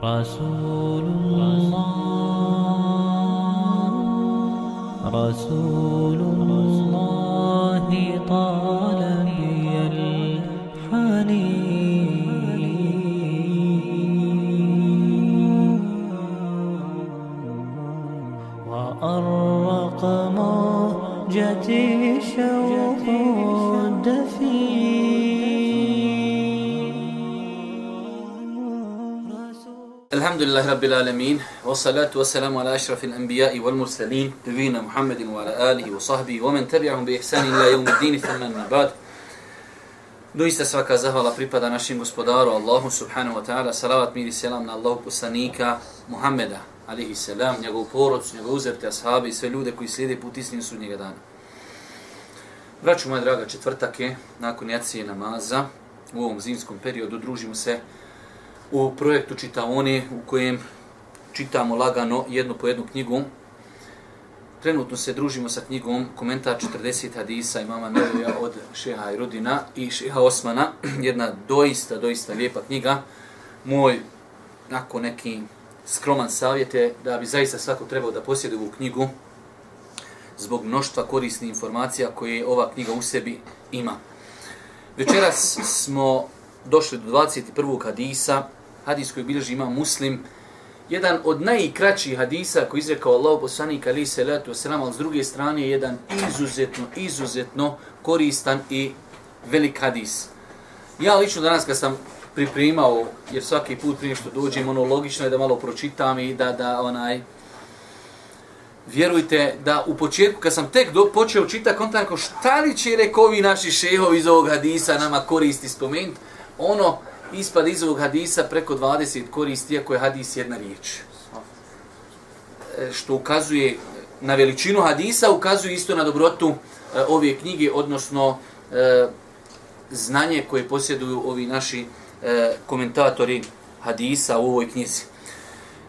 رسول الله رسول الله طال بي الحنين. وأرق موجتي Alhamdulillahi Rabbil Alamin, wa salatu wa salamu ala ashrafil anbiya wal mursalin, divina Muhammedin wa ala alihi wa sahbihi, wa men tabi'ahum bi ihsani ila jevmi dini, thamman nabad. Doista svaka zahvala pripada našim gospodaru, Allahu subhanahu wa ta'ala, salavat mir i selam na Allahu poslanika Muhammeda, alihi selam, njegov porodcu, njegov uzevte, ashabi i sve ljude koji slijede put istinu sudnjega dana. Vraću moja draga četvrtake, nakon jacije namaza, u ovom zimskom periodu družimo se u projektu Čitaone u kojem čitamo lagano jednu po jednu knjigu. Trenutno se družimo sa knjigom Komentar 40 hadisa imama Nevija od Šeha Irudina i Šeha Osmana. Jedna doista, doista lijepa knjiga. Moj, nakon neki skroman savjet je da bi zaista svako trebao da posjede ovu knjigu zbog mnoštva korisnih informacija koje ova knjiga u sebi ima. Večeras smo došli do 21. hadisa, hadis koji bilježi ima muslim, jedan od najkraćih hadisa koji izrekao Allah poslanik ali se letu selam, ali s druge strane je jedan izuzetno, izuzetno koristan i velik hadis. Ja lično danas kad sam pripremao, jer svaki put prije što dođem, ono logično je da malo pročitam i da, da onaj, vjerujte da u početku, kad sam tek do, počeo čitati, on tako, šta li će rekovi naši šehovi iz ovog hadisa nama koristi spomenuti, ono, ispad iz ovog hadisa preko 20 koristi, iako je hadis jedna riječ. E, Što ukazuje na veličinu hadisa, ukazuje isto na dobrotu e, ove knjige, odnosno e, znanje koje posjeduju ovi naši e, komentatori hadisa u ovoj knjizi.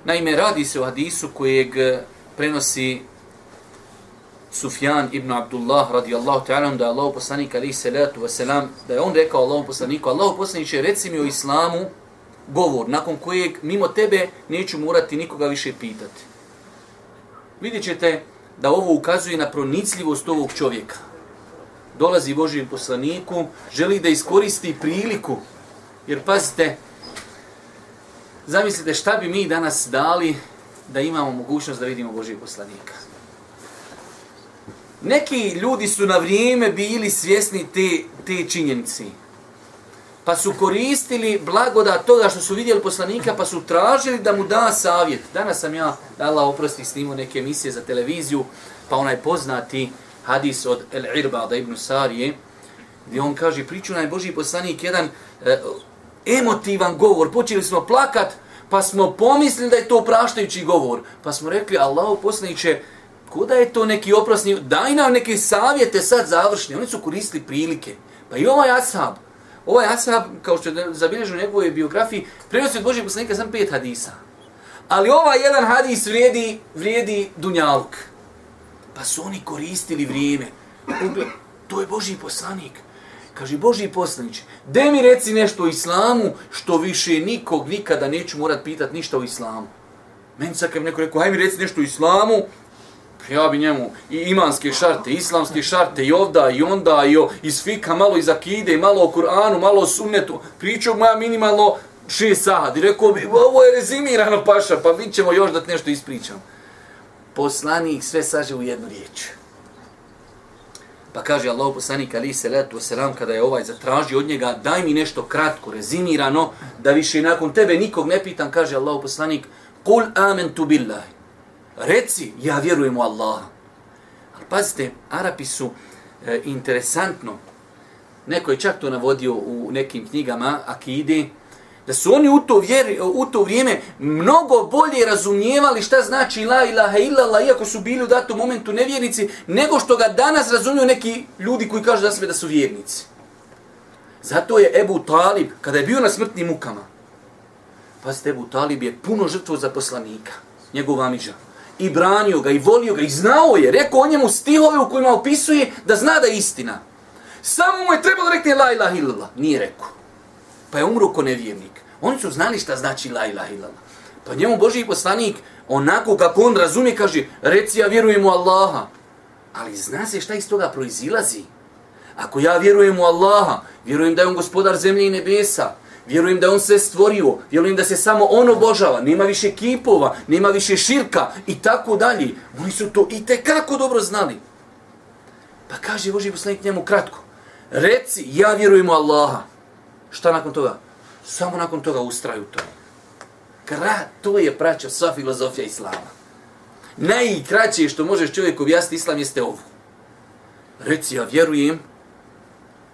Naime, radi se o hadisu kojeg prenosi Sufjan ibn Abdullah radijallahu ta'ala da Allah poslanik alaihi salatu wasalam, da je on rekao Allahu poslaniku, Allahu poslaniče reci mi o islamu govor, nakon kojeg mimo tebe neću morati nikoga više pitati. Vidjet ćete da ovo ukazuje na pronicljivost ovog čovjeka. Dolazi Božijem poslaniku, želi da iskoristi priliku, jer pazite, zamislite šta bi mi danas dali da imamo mogućnost da vidimo Božijeg poslanika. Neki ljudi su na vrijeme bili svjesni te, te činjenici. Pa su koristili blagodat toga što su vidjeli poslanika, pa su tražili da mu da savjet. Danas sam ja, da Allah oprosti, snimao neke emisije za televiziju, pa onaj poznati hadis od El Irbada ibn Sarije, gdje on kaže, priču naj Boži poslanik, jedan e, emotivan govor, počeli smo plakat, pa smo pomislili da je to praštajući govor. Pa smo rekli, Allah poslaniće, kuda je to neki oprosni, daj nam neke savjete sad završni. Oni su koristili prilike. Pa i ovaj ashab, ovaj ashab, kao što je zabilježeno u njegovoj biografiji, prenosi od Božeg poslanika sam pet hadisa. Ali ovaj jedan hadis vrijedi, vrijedi dunjaluk. Pa su oni koristili vrijeme. To je Božji poslanik. Kaže, Božji poslanić, de mi reci nešto o islamu, što više nikog nikada neću morat pitat ništa o islamu. Meni sad kad mi neko rekao, hajde mi reci nešto o islamu, ja bi njemu i imanske šarte, islamske šarte, i ovda, i onda, i o, iz fika, malo iz akide, malo o Kur'anu, malo o sunnetu. Pričao moja minimalno šest sati. Rekao bi, ovo je rezimirano paša, pa vidit ćemo još da ti nešto ispričam. Poslanik sve saže u jednu riječ. Pa kaže Allah poslanik ali se letu selam kada je ovaj zatražio od njega daj mi nešto kratko, rezimirano, da više nakon tebe nikog ne pitam, kaže Allah poslanik Kul amentu billahi. Reci, ja vjerujem u Allaha. Ali pazite, Arapi su e, interesantno, neko je čak to navodio u nekim knjigama, Akide, da su oni u to, vjeri, u to vrijeme mnogo bolje razumijevali šta znači la ilaha illallah, iako su bili u datom momentu nevjernici, nego što ga danas razumiju neki ljudi koji kažu za sebe da su vjernici. Zato je Ebu Talib, kada je bio na smrtnim mukama, pazite, Ebu Talib je puno žrtvo za poslanika, njegov miža. I branio ga, i volio ga, i znao je, rekao o njemu stihove u kojima opisuje da zna da je istina. Samo mu je trebalo rekti la ilaha illallah, nije rekao pa je umro ko nevjernik. Oni su znali šta znači la ilaha illallah. Pa njemu Boži poslanik, onako kako on razumije, kaže, reci ja vjerujem u Allaha. Ali zna se šta iz toga proizilazi. Ako ja vjerujem u Allaha, vjerujem da je on gospodar zemlje i nebesa, vjerujem da on sve stvorio, vjerujem da se samo on obožava, nema više kipova, nema više širka i tako dalje. Oni su to i te kako dobro znali. Pa kaže Boži poslanik njemu kratko, reci ja vjerujem u Allaha. Šta nakon toga? Samo nakon toga ustraju to. Krat, to je praća sva filozofija Islama. Najkraće što možeš čovjek objasniti Islam jeste ovo. Reci ja vjerujem,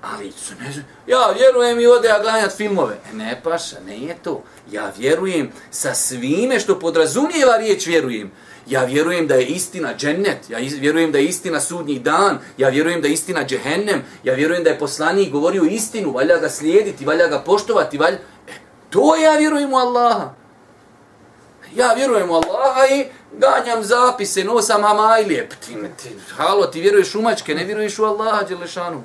ali su ne znam, ja vjerujem i ode ja glanjat filmove. E, ne paša, ne je to. Ja vjerujem sa svime što podrazumijeva riječ vjerujem. Ja vjerujem da je istina džennet, ja vjerujem da je istina sudnji dan, ja vjerujem da je istina džehennem, ja vjerujem da je poslanik govorio istinu, valja ga slijediti, valja ga poštovati, valja... E, to ja vjerujem u Allaha. Ja vjerujem u Allaha i ganjam zapise, nosam hamajlije. Ti, ti, halo, ti vjeruješ u mačke, ne vjeruješ u Allaha, Đelešanu.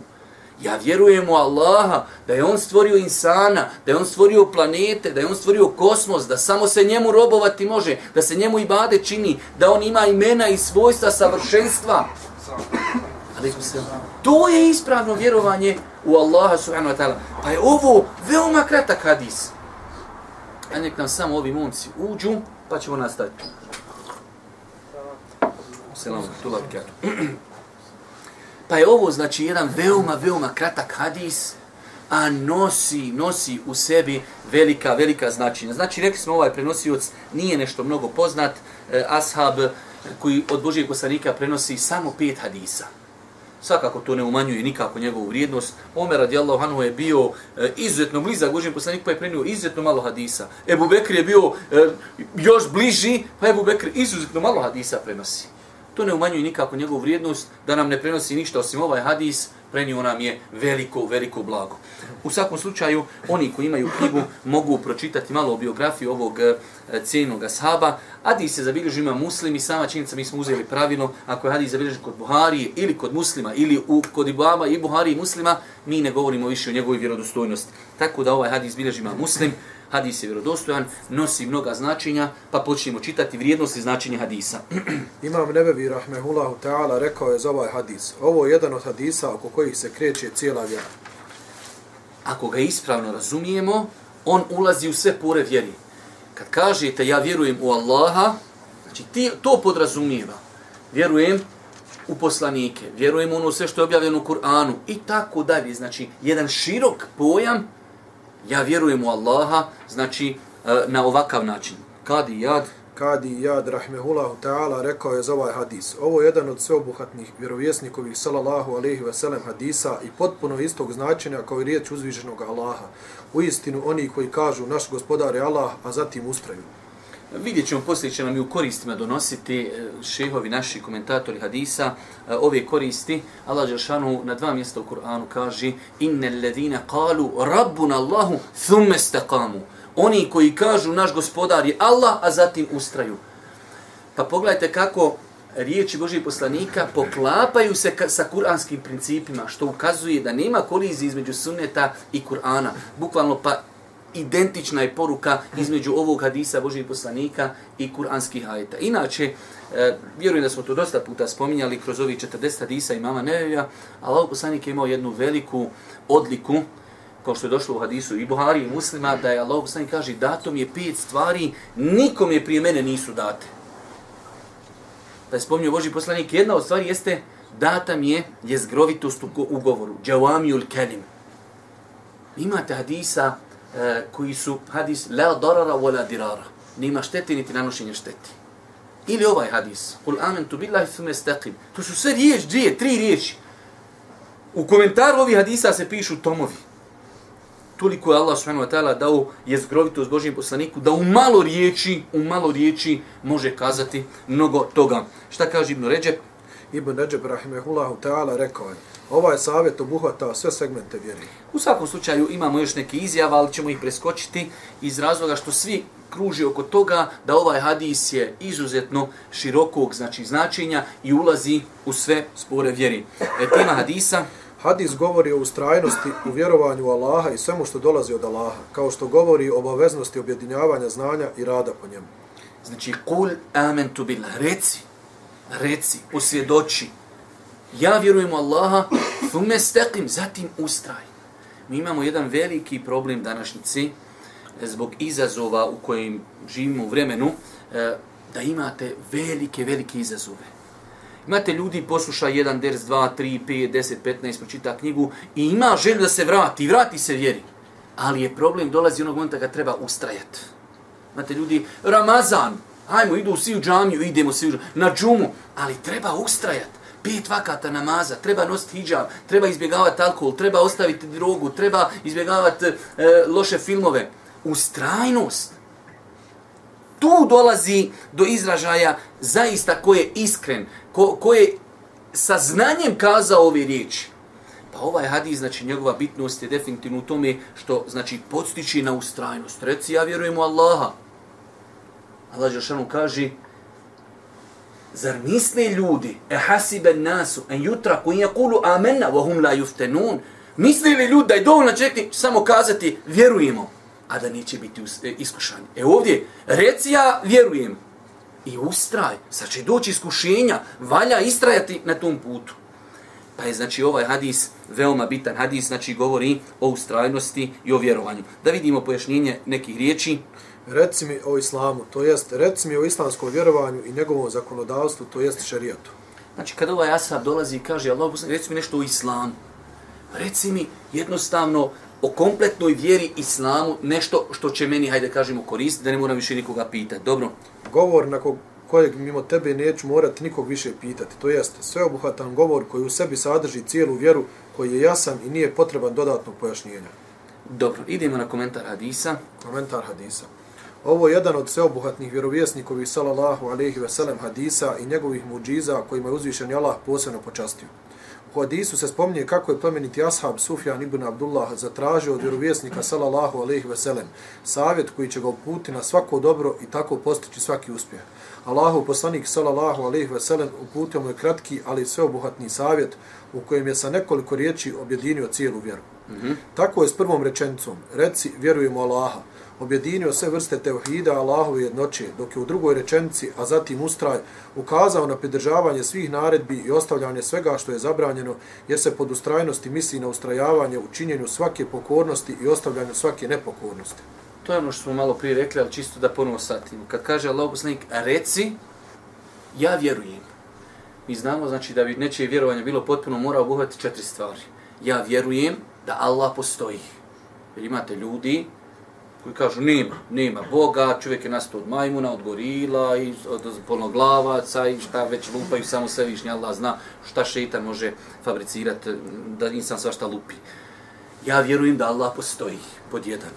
Ja vjerujem u Allaha, da je On stvorio insana, da je On stvorio planete, da je On stvorio kosmos, da samo se njemu robovati može, da se njemu ibade čini, da On ima imena i svojstva savršenstva. To je ispravno vjerovanje u Allaha subhanahu wa ta'ala. Pa je ovo veoma kratak hadis. A nek nam samo ovi momci uđu, pa ćemo nastaviti. Selam, tu Pa je ovo znači jedan veoma, veoma kratak hadis, a nosi, nosi u sebi velika, velika značenja. Znači, rekli smo ovaj prenosioc nije nešto mnogo poznat, eh, ashab koji od Božijeg poslanika prenosi samo pet hadisa. Svakako to ne umanjuje nikako njegovu vrijednost. Omer radijallahu anhu je bio e, izuzetno blizak Božijem poslaniku pa je prenio izuzetno malo hadisa. Ebu Bekr je bio e, još bliži pa Ebu Bekr izuzetno malo hadisa prenosi. To ne umanjuje nikako njegovu vrijednost, da nam ne prenosi ništa osim ovaj hadis, prenio nam je veliko, veliko blago. U svakom slučaju, oni koji imaju knjigu mogu pročitati malo o biografiji ovog eh, cijenog ashaba. Hadis se zabilježi ima muslim i sama činjenica mi smo uzeli pravilo, ako je hadis zabilježen kod Buhari ili kod muslima ili u, kod Ibama i Buhari i muslima, mi ne govorimo više o njegovoj vjerodostojnosti. Tako da ovaj hadis bilježi ima muslim, hadis je vjerodostojan, nosi mnoga značenja, pa počnemo čitati vrijednosti značenja hadisa. Imam Nebevi Rahmehullahu Teala rekao je za ovaj hadis. Ovo je jedan od hadisa oko kojih se kreće cijela vjera. Ako ga ispravno razumijemo, on ulazi u sve pore vjeri. Kad kažete ja vjerujem u Allaha, znači ti to podrazumijeva. Vjerujem u poslanike, vjerujem u ono sve što je objavljeno u Kur'anu i tako dalje. Znači, jedan širok pojam ja vjerujem u Allaha, znači e, na ovakav način. Kadi jad? Kadi jad, rahmehullahu ta'ala, rekao je za ovaj hadis. Ovo je jedan od sveobuhatnih vjerovjesnikovih, salallahu alaihi ve sellem, hadisa i potpuno istog značenja kao i riječ uzviženog Allaha. U istinu, oni koji kažu naš gospodar je Allah, a zatim ustraju. Vidjet ćemo poslije će nam i u koristima donositi e, šehovi naši komentatori hadisa e, ove koristi. Allah Žešanu na dva mjesta u Kur'anu kaže Inne ledina kalu rabbuna Allahu thumme stakamu. Oni koji kažu naš gospodar je Allah, a zatim ustraju. Pa pogledajte kako riječi Božih poslanika poklapaju se sa kuranskim principima, što ukazuje da nema kolizije između sunneta i Kur'ana. Bukvalno pa identična je poruka između ovog hadisa Božih poslanika i kuranskih ajeta. Inače, e, vjerujem da smo to dosta puta spominjali kroz ovih 40 hadisa imama Nevevija, ali ovog poslanik je imao jednu veliku odliku, kao što je došlo u hadisu i Buhari i muslima, da je Allah poslanik kaže, datom je pet stvari, nikom je prije mene nisu date. Da je spomnio Boži poslanik, jedna od stvari jeste, data mi je jezgrovitost u govoru, džavamiul kelim. Imate hadisa E, koji su hadis la darara wala dirara. Nema štete niti nanošenje šteti. Ili ovaj hadis. Kul amentu billahi thume staqim. To su sve riječ, dvije, tri riječi. U komentaru ovih hadisa se pišu tomovi. Toliko je Allah subhanahu wa ta'ala dao jezgrovitost Božijem poslaniku da u malo riječi, u malo riječi može kazati mnogo toga. Šta kaže Ibn Ređep? Ibn Ređeb, rahimehullahu ta'ala, rekao je, ovaj savjet obuhvata sve segmente vjeri. U svakom slučaju imamo još neke izjave, ali ćemo ih preskočiti iz razloga što svi kruži oko toga da ovaj hadis je izuzetno širokog znači značenja i ulazi u sve spore vjeri. E, tema hadisa? Hadis govori o ustrajnosti u vjerovanju u Allaha i svemu što dolazi od Allaha, kao što govori o obaveznosti objedinjavanja znanja i rada po njemu. Znači, kul amentu billah, reci, reci, posvjedoči. Ja vjerujem u Allaha, thume steqim, zatim ustraj. Mi imamo jedan veliki problem današnjici, e, zbog izazova u kojim živimo u vremenu, e, da imate velike, velike izazove. Imate ljudi, posluša jedan ders, dva, tri, pet, deset, petnaest, pročita knjigu i ima želju da se vrati, i vrati se vjeri. Ali je problem, dolazi onog momenta kad treba ustrajati. Imate ljudi, Ramazan, Ajmo, idu svi u džamiju, idemo svi u džamiju, na džumu, ali treba ustrajati. Pet vakata namaza, treba nositi hijab, treba izbjegavati alkohol, treba ostaviti drogu, treba izbjegavati e, loše filmove. Ustrajnost. Tu dolazi do izražaja zaista ko je iskren, ko, ko je sa znanjem kazao ove riječi. Pa ovaj hadis, znači njegova bitnost je definitivno u tome što znači podstiči na ustrajnost. Reci, ja vjerujem u Allaha. Allah Žešanu kaže, zar misle ljudi, e hasibe nasu, en jutra, koji je kulu amena, vohum la juftenun, misle li ljudi da je dovoljno čekni samo kazati, vjerujemo, a da neće biti e, iskušani. E ovdje, reci ja vjerujem, i ustraj, sad će doći iskušenja, valja istrajati na tom putu. Pa je znači ovaj hadis veoma bitan hadis, znači govori o ustrajnosti i o vjerovanju. Da vidimo pojašnjenje nekih riječi. Reci mi o islamu, to jest, reci mi o islamskom vjerovanju i njegovom zakonodavstvu, to jest šarijatu. Znači kada ovaj asab dolazi i kaže Allah, reci mi nešto o islamu. Reci mi jednostavno o kompletnoj vjeri islamu, nešto što će meni, hajde kažemo, koristiti, da ne moram više nikoga pitati. Dobro? Govor na kojeg mimo tebe neću morati nikog više pitati. To jest sveobuhatan govor koji u sebi sadrži cijelu vjeru, koji je jasan i nije potreban dodatnog pojašnjenja. Dobro, idemo na komentar hadisa. Komentar hadisa. Ovo je jedan od sveobuhatnih vjerovjesnikovi sallallahu alaihi ve sellem hadisa i njegovih muđiza kojima je uzvišen Allah posebno počastio. U hadisu se spominje kako je plemeniti ashab Sufjan ibn Abdullah zatražio od vjerovjesnika sallallahu alaihi ve sellem savjet koji će ga uputi na svako dobro i tako postići svaki uspjeh. Allahu poslanik sallallahu alejhi ve sellem uputio mu je kratki, ali sveobuhvatni savjet u kojem je sa nekoliko riječi objedinio cijelu vjeru. Mm -hmm. Tako je s prvom rečenicom, reci vjerujemo Allaha, objedinio sve vrste tevhida Allahove jednoće, dok je u drugoj rečenici, a zatim ustraj, ukazao na pridržavanje svih naredbi i ostavljanje svega što je zabranjeno, jer se pod ustrajnosti misli na ustrajavanje u činjenju svake pokornosti i ostavljanju svake nepokornosti. To je ono što smo malo prije rekli, ali čisto da ponovo satimo. Kad kaže Allah poslanik, reci, ja vjerujem. Mi znamo znači da bi nečije vjerovanje bilo potpuno mora obuhvatiti četiri stvari. Ja vjerujem da Allah postoji. Jer imate ljudi koji kažu nema, nema Boga, čovjek je nastao od majmuna, od gorila, i od polnoglavaca i šta već lupaju, samo sve višnje Allah zna šta šeitan može fabricirati da insan svašta lupi. Ja vjerujem da Allah postoji, pod jedan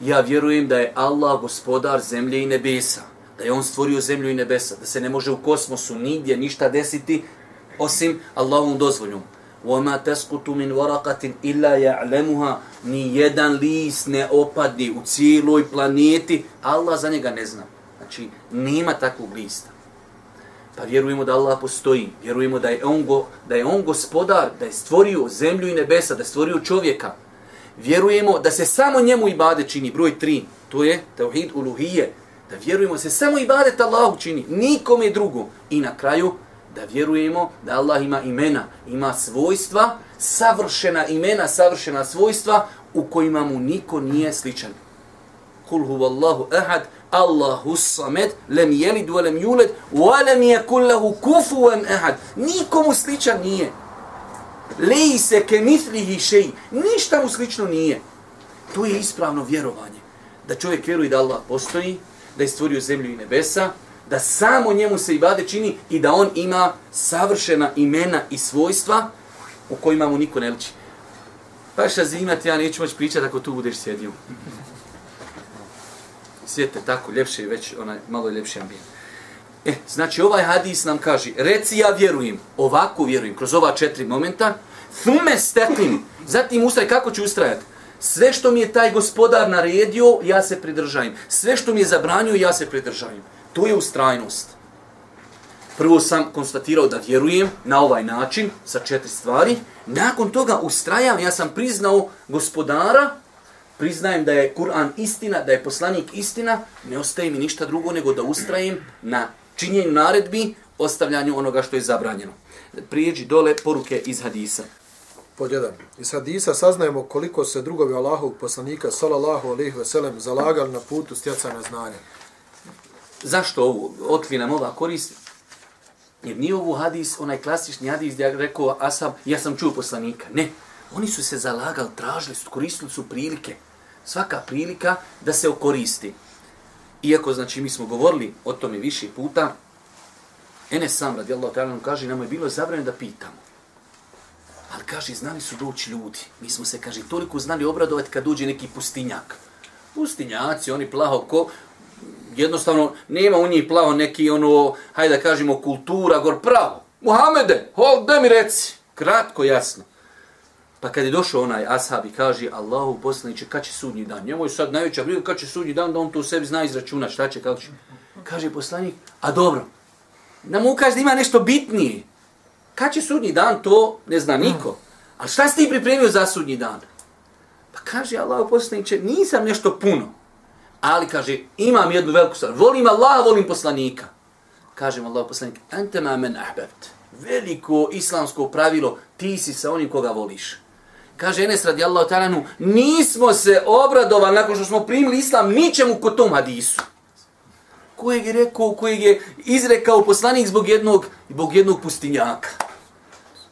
ja vjerujem da je Allah gospodar zemlje i nebesa, da je on stvorio zemlju i nebesa, da se ne može u kosmosu nigdje ništa desiti osim Allahovom dozvoljom. وَمَا تَسْقُتُ مِنْ وَرَقَةٍ إِلَّا يَعْلَمُهَا Ni jedan list ne opadne u cijeloj planeti, Allah za njega ne zna. Znači, nema takvog lista. Pa vjerujemo da Allah postoji, vjerujemo da je on, go, da je on gospodar, da je stvorio zemlju i nebesa, da je stvorio čovjeka, vjerujemo da se samo njemu ibade čini, broj tri, to je tauhid uluhije, da vjerujemo da se samo ibadet Allahu čini, nikome drugo. I na kraju, da vjerujemo da Allah ima imena, ima svojstva, savršena imena, savršena svojstva u kojima mu niko nije sličan. Kul huvallahu ahad, Allahu samed, lem jelid, lem juled, lem je kullahu kufuan ahad. Nikomu sličan nije leji se ke mitlihi šeji. Ništa mu slično nije. To je ispravno vjerovanje. Da čovjek vjeruje da Allah postoji, da je stvorio zemlju i nebesa, da samo njemu se ibade čini i da on ima savršena imena i svojstva u kojima mu niko ne liči. Pa šta zimati, ja neću moći pričati ako tu budeš sjedio. Sjete tako, ljepše je već, onaj, malo je ljepši ambijent. E, znači ovaj hadis nam kaže, reci ja vjerujem, ovako vjerujem, kroz ova četiri momenta, thume stetim, zatim ustraj, kako ću ustrajati? Sve što mi je taj gospodar naredio, ja se pridržajem. Sve što mi je zabranio, ja se pridržajem. To je ustrajnost. Prvo sam konstatirao da vjerujem na ovaj način, sa četiri stvari. Nakon toga ustrajam, ja sam priznao gospodara, priznajem da je Kur'an istina, da je poslanik istina, ne ostaje mi ništa drugo nego da ustrajem na činjenju naredbi, ostavljanju onoga što je zabranjeno. Prijeđi dole poruke iz hadisa. Pod jedan. Iz hadisa saznajemo koliko se drugovi Allahovog poslanika, salallahu alaihi veselem, zalagali na putu stjecanja znanja. Zašto ovo? Otkri nam ova korist. Jer nije ovu hadis, onaj klasični hadis gdje je rekao Asab, ja sam čuo poslanika. Ne. Oni su se zalagali, tražili su, koristili su prilike. Svaka prilika da se okoristi. Iako, znači, mi smo govorili o tome više puta, Enes sam, radijallahu ta'ala, kaže, nam je bilo zabranjeno da pitamo. Ali kaže, znali su doći ljudi. Mi smo se, kaže, toliko znali obradovati kad dođe neki pustinjak. Pustinjaci, oni plaho ko, jednostavno, nema u njih plavo neki, ono, hajde da kažemo, kultura, gor pravo. Muhamede, hol, da mi reci. Kratko, jasno. Pa kad je došao onaj ashab i kaže, Allahu poslaniće, kad će sudnji dan? Njemu je sad najveća briga, kad će sudnji dan, da on to u sebi zna izračunati, šta će, kako će. Kaže poslanik, a dobro, da mu ukaže da ima nešto bitnije. Kad će sudnji dan, to ne zna niko. A šta si ti pripremio za sudnji dan? Pa kaže Allah poslaniče, nisam nešto puno. Ali kaže, imam jednu veliku stvar. Volim Allaha, volim poslanika. Kaže Allah poslanik, ente ma men ahbebt. Veliko islamsko pravilo, ti si sa onim koga voliš. Kaže Enes radijallahu ta'ala, nismo se obradovali nakon što smo primili islam ničemu kod tom hadisu kojeg je rekao, kojeg je izrekao poslanik zbog jednog, zbog jednog pustinjaka.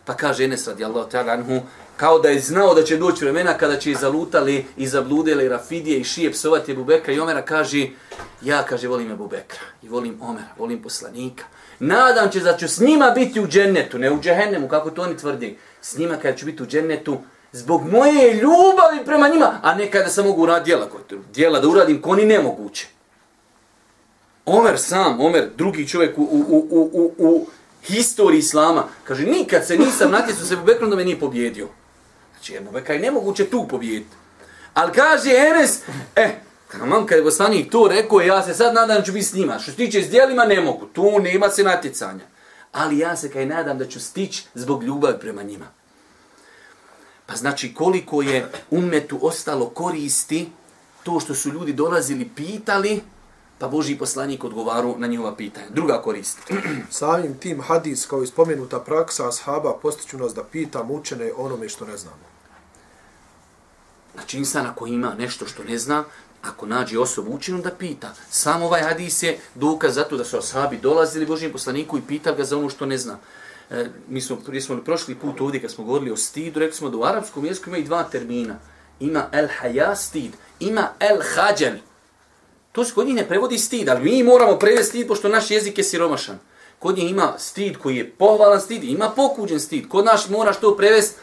Pa kaže Enes radijallahu ta'ala anhu, kao da je znao da će doći vremena kada će zalutali i zabludeli Rafidije i Šije psovati Ebu Bekra i Omera, kaže, ja, kaže, volim Ebu Bekra i volim Omera, volim poslanika. Nadam će da ću s njima biti u džennetu, ne u džehennemu, kako to oni tvrdi. S njima kada ću biti u džennetu, zbog moje ljubavi prema njima, a ne kada sam mogu uraditi djela, djela da uradim, ko ni nemoguće. Omer sam, Omer, drugi čovjek u, u, u, u, u historiji Islama, kaže, nikad se nisam natjecao se Bubekrom da me nije pobjedio. Znači, Ebu Bekra je nemoguće tu pobijeti. Ali kaže Enes, eh, Taman kad je poslanik to rekao, ja se sad nadam da ću biti s njima. Što se tiče s dijelima, ne mogu. Tu nema se natjecanja. Ali ja se kaj nadam da ću stići zbog ljubavi prema njima. Pa znači koliko je umetu ostalo koristi to što su ljudi dolazili, pitali, pa Boži poslanik odgovaru na njihova pitanja. Druga korist. Samim tim hadis kao i spomenuta praksa ashaba postiću nas da pitam učene onome što ne znamo. Znači insan ako ima nešto što ne zna, ako nađe osobu učinu da pita. Sam ovaj hadis je dokaz zato da su ashabi dolazili Božijem poslaniku i pitali ga za ono što ne zna. E, mi smo, prije smo prošli put ovdje kad smo govorili o stidu, rekli smo da u arapskom jeziku ima i dva termina. Ima el haja stid, ima el hađel. To se kod njih ne prevodi stid, ali mi moramo prevesti stid pošto naš jezik je siromašan. Kod njih ima stid koji je pohvalan stid, ima pokuđen stid. Kod naš moraš to prevesti,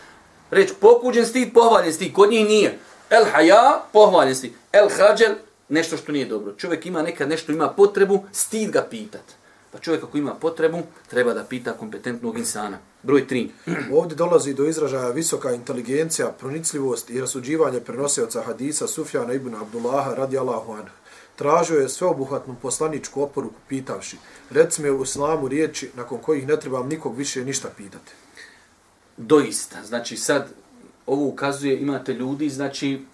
reći pokuđen stid, pohvaljen stid. Kod njih nije. El haja, pohvaljen stid. El hađel, nešto što nije dobro. Čovjek ima nekad nešto, ima potrebu, stid ga pitat. Pa čovjek ako ima potrebu, treba da pita kompetentnog insana. Broj 3. Ovdje dolazi do izražaja visoka inteligencija, pronicljivost i rasuđivanje prenosioca hadisa Sufjana ibn Abdullaha radi Allahu anhu tražio je sveobuhvatnu poslaničku oporuku pitavši, reci me u islamu riječi nakon kojih ne trebam nikog više ništa pitati. Doista, znači sad ovo ukazuje, imate ljudi, znači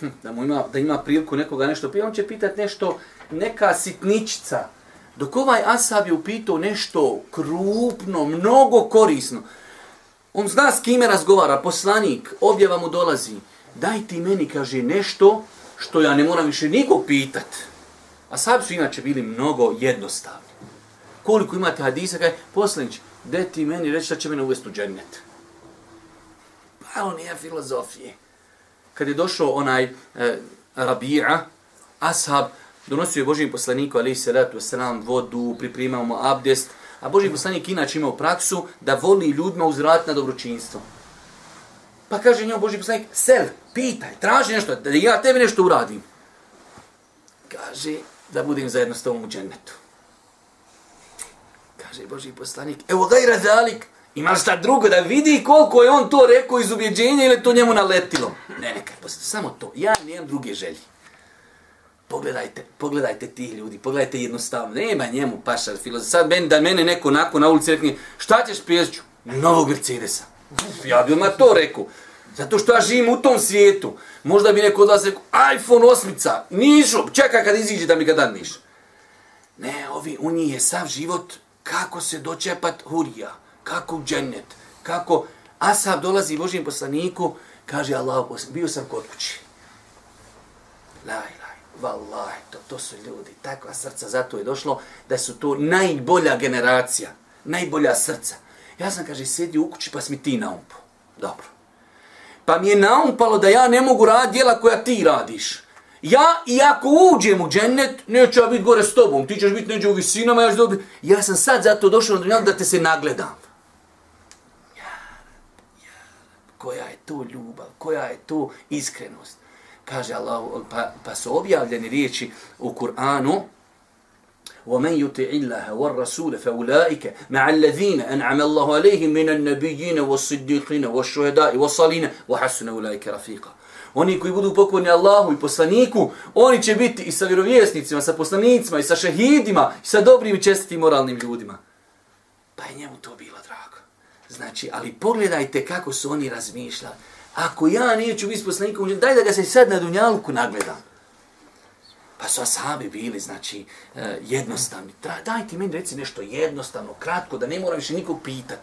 hm, da mu ima, da ima priliku nekoga nešto pitati, on će pitati nešto, neka sitničica. Dok ovaj Asab je upitao nešto krupno, mnogo korisno, on zna s kime razgovara, poslanik, objava mu dolazi, daj ti meni, kaže, nešto što ja ne moram više nikog pitat. Asab su inače bili mnogo jednostavni. Koliko imate hadisa, kaj, poslanić, de ti meni reći da će mene uvesti u džennet. Pa filozofije. Kad je došao onaj e, Rabija, ashab, donosio je Božijim poslaniku, ali se letu sram, vodu, pripremao mu abdest, a Božiji poslanik inače imao praksu da voli ljudima uzrat na dobročinstvo. Pa kaže njom Božiji poslanik, sel, pitaj, traži nešto, da ja tebi nešto uradim. Kaže, da budem zajedno s tobom u džennetu. Kaže Božiji poslanik, evo gajra zalik, Ima šta drugo da vidi koliko je on to rekao iz ubjeđenja ili to njemu naletilo. Ne, neka, samo to, ja nemam druge želje. Pogledajte, pogledajte tih ljudi, pogledajte jednostavno. Nema njemu paša filozof. Sad meni, da mene neko nakon na ulici rekne, šta ćeš pjeću? Novog Mercedesa. Ja bi odmah to rekao. Zato što ja živim u tom svijetu. Možda bi neko od vas rekao, iPhone 8, nišu, čekaj kad iziđe da mi ga dadniš. Ne, ovi, u njih je sav život kako se dočepat hurija, kako u džennet, kako Asab dolazi Božijem poslaniku, kaže Allah, bio sam kod kući. Laj, laj, vallaj, to, to su ljudi, takva srca, zato je došlo da su to najbolja generacija, najbolja srca. Ja sam, kaže, sjedio u kući pa si mi ti naumpao. Dobro. Pa mi je naumpalo da ja ne mogu raditi djela koja ti radiš. Ja, i ako uđem u džennet, neću ja biti gore s tobom. Ti ćeš biti neđe u visinama, ja ću dobiti. Ja sam sad zato došao na dunjal da te se nagledam. Ja, ja, koja je to ljubav, koja je to iskrenost. Kaže Allah, pa, pa su objavljeni riječi u Kur'anu, ومن يطع الله والرسول فاولئك مع الذين انعم الله عليهم من النبيين والصديقين والشهداء والصالحين وحسن اولئك رفيقا Oni koji budu pokorni Allahu i poslaniku, oni će biti i sa vjerovjesnicima, sa poslanicima, i sa šehidima, i sa dobrim i čestitim moralnim ljudima. Pa je njemu to bilo drago. Znači, ali pogledajte kako su oni razmišljali. Ako ja neću biti poslanikom, daj da ga se sad na Dunjalku nagledam. Pa su ashabi bili, znači, eh, jednostavni. Daj ti meni reci nešto jednostavno, kratko, da ne moram više nikog pitat.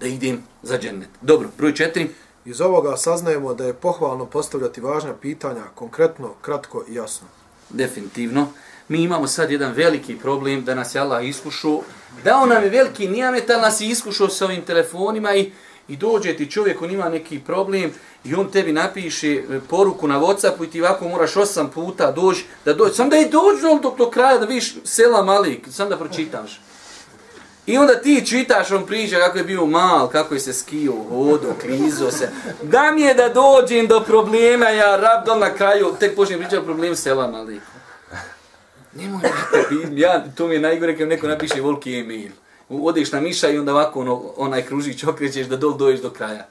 Da idem za džennet. Dobro, broj četiri. Iz ovoga saznajemo da je pohvalno postavljati važna pitanja, konkretno, kratko i jasno. Definitivno. Mi imamo sad jedan veliki problem da nas je Allah iskušao. Dao nam je veliki nijamet, ali nas je iskušao sa ovim telefonima i, i dođe ti čovjek, on ima neki problem i on tebi napiše e, poruku na Whatsappu i ti ovako moraš osam puta doći, da dođe. Sam da i dođu do, do kraja da viš sela malik, sam da pročitaš. I onda ti čitaš, on priča kako je bio mal, kako je se skio, hodo, krizo se. Da mi je da dođem do problema, ja rab na kraju, tek počnem pričati o problemu sela maliku. Nemoj mi ja, to mi je najgore kad neko napiše volki email. Odeš na miša i onda ovako ono, onaj kružić okrećeš da dol dođeš do kraja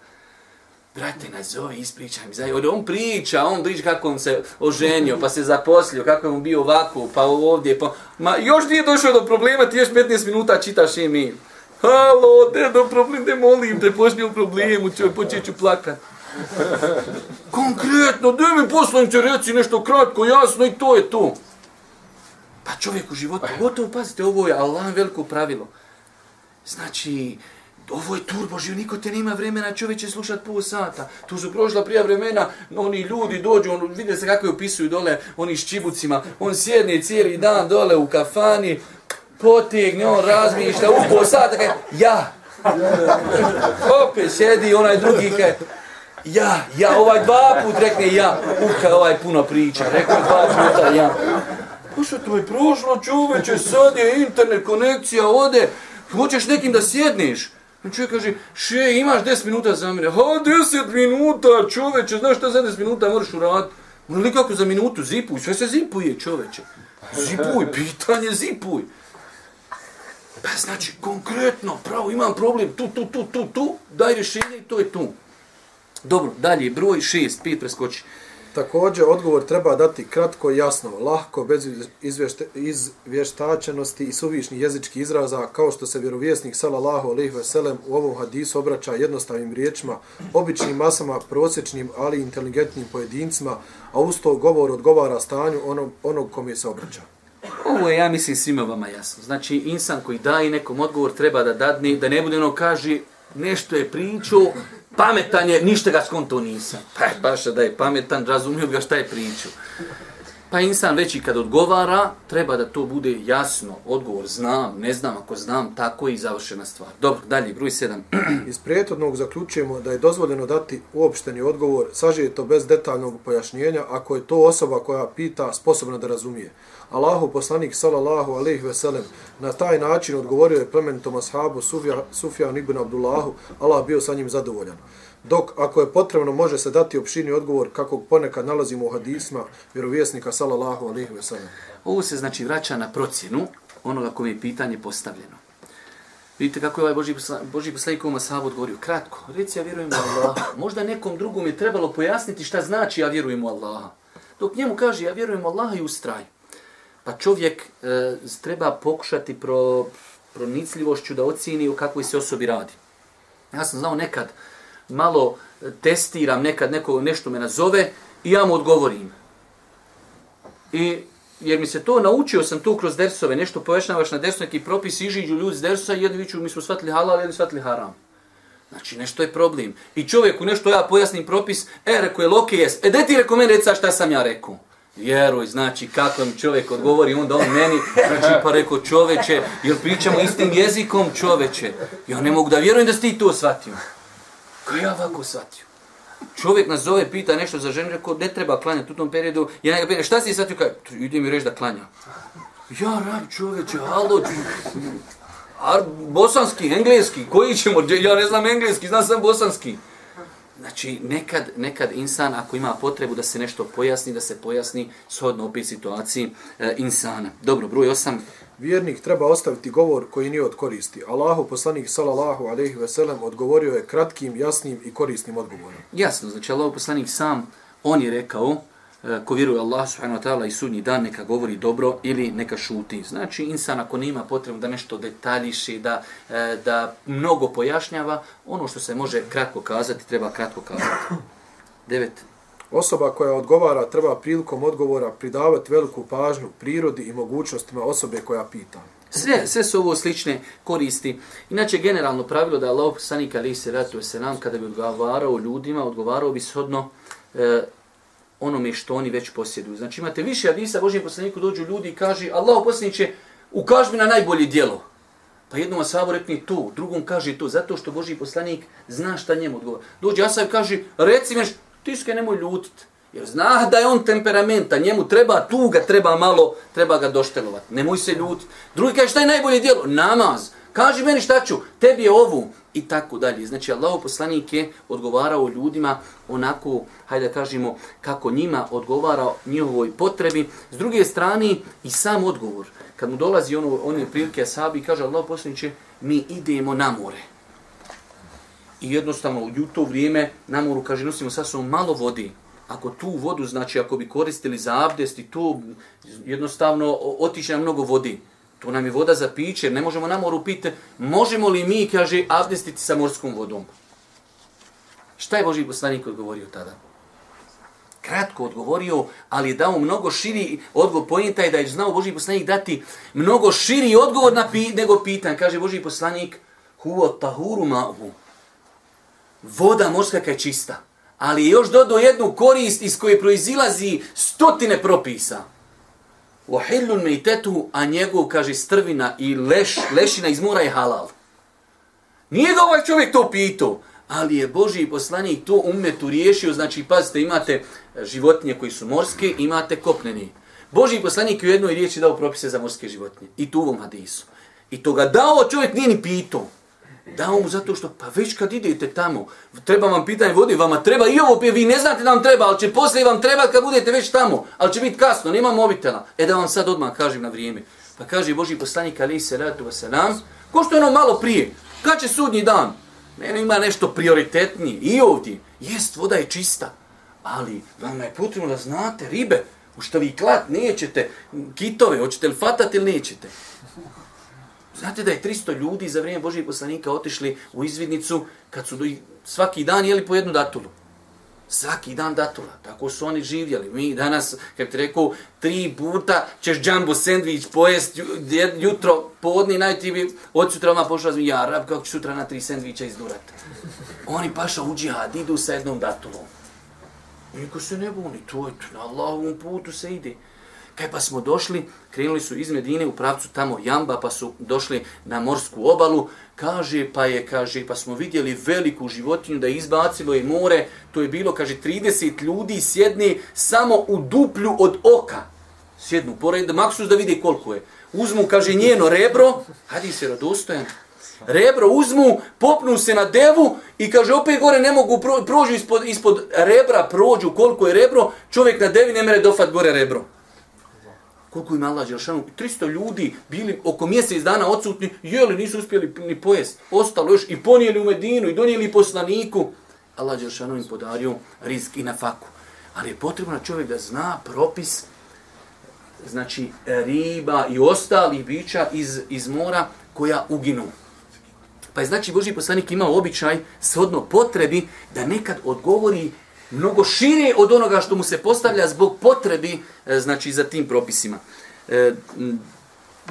brate, nazovi, ispričaj mi, zaj, on priča, on priča kako on se oženio, pa se zaposlio, kako je on bio ovako, pa ovdje, pa, ma još nije došao do problema, ti još 15 minuta čitaš email. Halo, ne do problem, ne molim te, počni u problemu, ću, počet ću plakat. Konkretno, de mi poslovim reci nešto kratko, jasno i to je to. Pa čovjek u životu, gotovo, pazite, ovo je Allah veliko pravilo. Znači, Ovo je turbo živ, niko te nema vremena čovječe slušat pol sata. Tu su prošla prija vremena, oni ljudi dođu, on, vide se kako je upisuju dole, oni s čibucima, on sjedne cijeli dan dole u kafani, potegne, on razmišlja, u pol sata, kaj, ja. Opet sjedi onaj drugi, kaj, ja, ja, ovaj dva put rekne ja, uka ovaj puno priča, rekao dva puta ja. Pa što to je prošlo čoveče, sad je internet konekcija, ode, hoćeš nekim da sjedneš, znači, čovjek kaže, še, imaš 10 minuta za mene. Ha, 10 minuta, čoveče, znaš šta za 10 minuta moraš uraditi? Ono li kako za minutu, zipuj, sve se zipuje, čoveče. Zipuj, pitanje, zipuj. Pa znači, konkretno, pravo, imam problem, tu, tu, tu, tu, tu, daj rješenje i to je tu. Dobro, dalje, broj 6, 5 preskoči. Također, odgovor treba dati kratko i jasno, lahko, bez izvješte, izvještačenosti i suvišnih jezičkih izraza, kao što se vjerovjesnik sallallahu alejhi ve sellem u ovom hadisu obraća jednostavnim riječima, običnim masama, prosječnim, ali inteligentnim pojedincima, a usto govor odgovara stanju onog, onog kom je se obraća. Ovo je, ja mislim, svima vama jasno. Znači, insan koji daje nekom odgovor treba da dadne, da ne bude ono kaži, nešto je pričao, pametan je, ništa ga skonto nisam. Pa baš da je pametan, razumio ga šta je pričao. Pa insan već i kad odgovara, treba da to bude jasno. Odgovor znam, ne znam, ako znam, tako je i završena stvar. Dobro, dalje, broj 7. Iz prijetodnog zaključujemo da je dozvoljeno dati uopšteni odgovor, sažije to bez detaljnog pojašnjenja, ako je to osoba koja pita sposobna da razumije. Allahu poslanik sallallahu alejhi ve sellem na taj način odgovorio je plemenitom ashabu Sufja, Sufjan ibn Abdullahu, Allah bio sa njim zadovoljan. Dok, ako je potrebno, može se dati opšini odgovor kakog ponekad nalazimo u hadisma vjerovjesnika sallallahu alejhi ve sellem. Ovo se znači vraća na procjenu onoga kome je pitanje postavljeno. Vidite kako je ovaj Boži, Boži poslanik ovom ashabu odgovorio. Kratko, reci ja vjerujem u Allaha. Možda nekom drugom je trebalo pojasniti šta znači ja vjerujem u Allaha. Dok njemu kaže, ja vjerujem Allah i ustraj. Pa čovjek e, treba pokušati pro, pronicljivošću da ocijeni o kakvoj se osobi radi. Ja sam znao nekad, malo testiram, nekad neko nešto me nazove i ja mu odgovorim. I jer mi se to naučio sam tu kroz dersove, nešto pojašnjavaš na dersu, neki propis, ižiđu ljudi s dersa, jedni viću, mi smo shvatili halal, jedni shvatili haram. Znači, nešto je problem. I čovjeku nešto ja pojasnim propis, e, reko je loke jes, e, de ti reko meni reca šta sam ja rekao? Vjeruj, znači, kako mi čovjek odgovori, onda on meni, znači, pa reko čoveče, jer pričamo istim jezikom čoveče? Ja ne mogu da vjerujem da si ti to shvatio. Kao ja ovako shvatio. Čovjek nas zove, pita nešto za ženu, rekao, ne treba klanjati u tom periodu. Ja njega pita, šta si shvatio? Kao, ide mi reći da klanja. Ja, rad čovječe, halo, Ar, bosanski, engleski, koji ćemo, ja ne znam engleski, znam sam bosanski. Znači, nekad, nekad insan, ako ima potrebu da se nešto pojasni, da se pojasni shodno opet situaciji e, insana. Dobro, broj 8. Vjernik treba ostaviti govor koji nije od koristi. Allahu poslanik sallallahu alejhi ve sellem odgovorio je kratkim, jasnim i korisnim odgovorom. Jasno, znači Allahu poslanik sam, on je rekao, ko vjeruje Allah subhanahu wa ta'ala i sudnji dan neka govori dobro ili neka šuti. Znači insan ako nema potrebu da nešto detaljiši, da, e, da mnogo pojašnjava, ono što se može kratko kazati, treba kratko kazati. Devet. Osoba koja odgovara treba prilikom odgovora pridavati veliku pažnju prirodi i mogućnostima osobe koja pita. Sve, sve su ovo slične koristi. Inače, generalno pravilo da je Allah sanik ali se ratuje se nam kada bi odgovarao ljudima, odgovarao bi shodno e, onome što oni već posjeduju. Znači imate više hadisa, Božijem poslaniku dođu ljudi i kaže Allah poslaniće, ukaži mi na najbolje dijelo. Pa jednom asabu rekni to, drugom kaže to, zato što Božji poslanik zna šta njemu odgovara. Dođe asab kaže, reci mi, ti se nemoj ljutit. Jer zna da je on temperamenta, njemu treba tuga, treba malo, treba ga doštelovati. Nemoj se ljutit. Drugi kaže, šta je najbolje dijelo? Namaz. Kaži meni šta ću, tebi je ovu. I tako dalje. Znači, Allah poslanik je odgovarao ljudima onako, hajde da kažemo, kako njima odgovarao njihovoj potrebi. S druge strane, i sam odgovor. Kad mu dolazi ono, one prilike asabi, kaže Allah poslanik mi idemo na more. I jednostavno, u to vrijeme na moru, kaže, nosimo sasvom malo vodi. Ako tu vodu, znači, ako bi koristili za abdest i to, jednostavno, otiče nam mnogo vodi. To nam je voda za piće, ne možemo na moru piti, možemo li mi, kaže, abdestiti sa morskom vodom? Šta je Boži poslanik odgovorio tada? Kratko odgovorio, ali je dao mnogo širi odgovor. Pojenta je da je znao Boži poslanik dati mnogo širi odgovor na pi, nego pitan. Kaže Boži poslanik, huo tahuru ma'hu. Voda morska je čista. Ali je još dodao jednu korist iz koje proizilazi stotine propisa. Wahillun mejtetu, a njegov, kaže, strvina i leš, lešina iz mora je halal. Nije ga ovaj čovjek to pitao, ali je Boži poslanik to umetu riješio, znači, pazite, imate e, životinje koji su morske, imate kopneni. Boži poslanik u jednoj riječi dao propise za morske životinje. I tu u ovom hadisu. I to ga dao čovjek nije ni pitao. Dao mu zato što, pa već kad idete tamo, treba vam pitanje vodi, vama treba i ovo, vi ne znate da vam treba, ali će poslije vam treba kad budete već tamo, ali će biti kasno, nema mobitela. E da vam sad odmah kažem na vrijeme. Pa kaže Boži poslanik Ali se ratu se nam, ko što je ono malo prije, kad će sudnji dan? Mene ima nešto prioritetnije i ovdje. Jest, voda je čista, ali vama je potrebno da znate ribe, u što vi klat nećete, kitove, hoćete li fatati ili nećete. Znate da je 300 ljudi za vrijeme Božijeg poslanika otišli u izvidnicu kad su svaki dan jeli po jednu datulu. Svaki dan datula. Tako su oni živjeli. Mi danas, kako ti rekao, tri puta ćeš džambo sandvič pojest jutro, podni, naj ti bi od sutra odmah pošla zmi, ja, rab, kako ću sutra na tri sandviča izdurat. Oni paša u džihad, idu sa jednom datulom. Niko se ne buni, to je na Allahovom putu se ide. Kaj pa smo došli, krenuli su iz Medine u pravcu tamo Jamba, pa su došli na morsku obalu, kaže, pa je, kaže, pa smo vidjeli veliku životinju da je izbacilo je more, to je bilo, kaže, 30 ljudi sjedni samo u duplju od oka. Sjednu, pored, maksus da vidi koliko je. Uzmu, kaže, njeno rebro, hadi se radostojan, rebro uzmu, popnu se na devu i kaže, opet gore ne mogu, prođu ispod, ispod rebra, prođu koliko je rebro, čovjek na devi ne mere dofat gore rebro koliko ima Allah Đelšanu, 300 ljudi bili oko mjesec dana odsutni, jeli nisu uspjeli ni pojest, ostalo još i ponijeli u Medinu i donijeli poslaniku. Allah Đelšanu im podario rizk i na faku. Ali je potrebno čovjek da zna propis znači riba i ostalih bića iz, iz mora koja uginu. Pa je znači Boži poslanik imao običaj shodno potrebi da nekad odgovori mnogo šire od onoga što mu se postavlja zbog potrebi e, znači za tim propisima. E,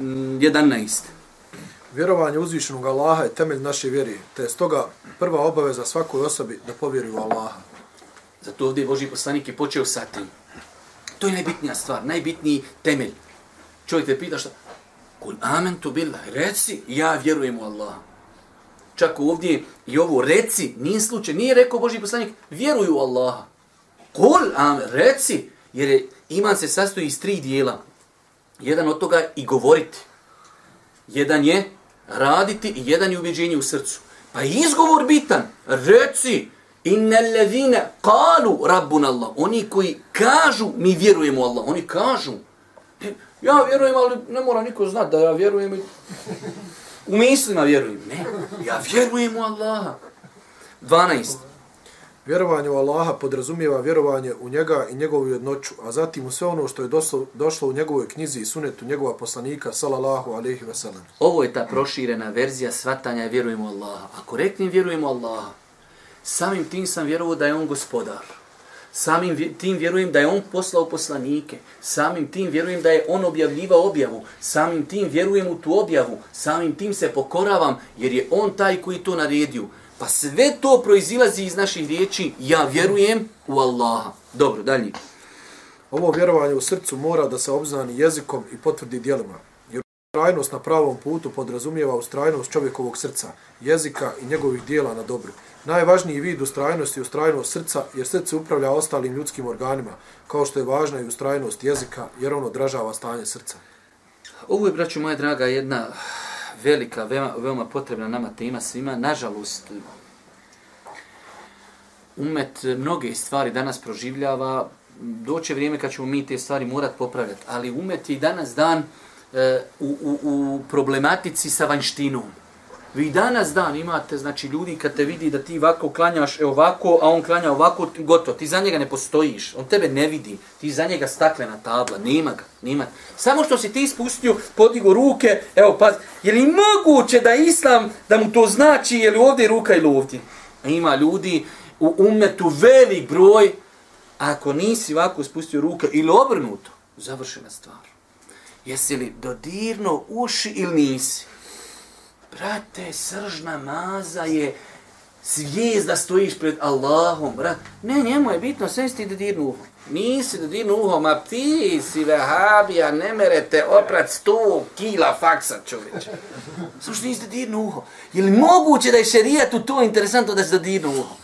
11. Vjerovanje uzvišenog Allaha je temelj naše vjere, te je stoga prva obaveza svakoj osobi da povjeri u Allaha. Zato ovdje Boži poslanik je počeo sa tim. To je najbitnija stvar, najbitniji temelj. Čovjek te pita šta? Kul amen tu billah, reci, ja vjerujem u Allaha. Čak ovdje i ovo reci, nije slučaj, nije rekao Boži poslanik, vjeruju u Allaha. Kul amen, reci, jer je, iman se sastoji iz tri dijela. Jedan od toga i govoriti. Jedan je raditi i jedan je ubjeđenje u srcu. Pa je izgovor bitan. Reci, inne levine kalu rabbun Allah. Oni koji kažu, mi vjerujemo u Allah. Oni kažu. Ja vjerujem, ali ne mora niko znati da ja vjerujem. U mislima vjerujem. Ne, ja vjerujem u Allaha. 12. Vjerovanje u Allaha podrazumijeva vjerovanje u njega i njegovu jednoću, a zatim u sve ono što je došlo, došlo u njegovoj knjizi i sunetu njegova poslanika, salallahu alaihi wasallam. Ovo je ta proširena verzija svatanja vjerujemo u Allaha. Ako reknem vjerujemo u Allaha, samim tim sam vjerovao da je on gospodar. Samim tim vjerujem da je on poslao poslanike. Samim tim vjerujem da je on objavljivao objavu. Samim tim vjerujem u tu objavu. Samim tim se pokoravam jer je on taj koji to naredio. Pa sve to proizilazi iz naših riječi. Ja vjerujem u Allaha. Dobro, dalje. Ovo vjerovanje u srcu mora da se obznani jezikom i potvrdi dijelima. Jer ustrajnost na pravom putu podrazumijeva ustrajnost čovjekovog srca, jezika i njegovih dijela na dobru. Najvažniji vid ustrajnosti je ustrajnost srca, jer srce upravlja ostalim ljudskim organima, kao što je važna i ustrajnost jezika, jer on odražava stanje srca. Ovo je, braću moja draga, jedna velika, veoma, veoma potrebna nama tema svima. Nažalost, umet mnoge stvari danas proživljava, doće vrijeme kad ćemo mi te stvari morat popravljati, ali umet je i danas dan e, u, u, u problematici sa vanštinom. Vi danas dan imate, znači ljudi kad te vidi da ti ovako klanjaš e, ovako, a on klanja ovako, gotovo, ti za njega ne postojiš, on tebe ne vidi, ti za njega staklena tabla, nema ga, nema. Samo što si ti ispustio, podigo ruke, evo pa, je li moguće da islam, da mu to znači, je li ovdje ruka ili ovdje? A ima ljudi u umetu velik broj, ako nisi ovako spustio ruke ili obrnuto, završena stvar. Jesi li dodirno uši ili nisi? Brate, sržna namaza je svijest da stojiš pred Allahom, brat. Ne, njemu je bitno, sve si ti da dirnu uho. Nisi da dirnu uho, ma ti si vehabija, ne merete oprat sto kila faksa, čovječe. Samo što nisi da dirnu uho. Je li moguće da je šerijat u to interesantno da se da dirnu uho?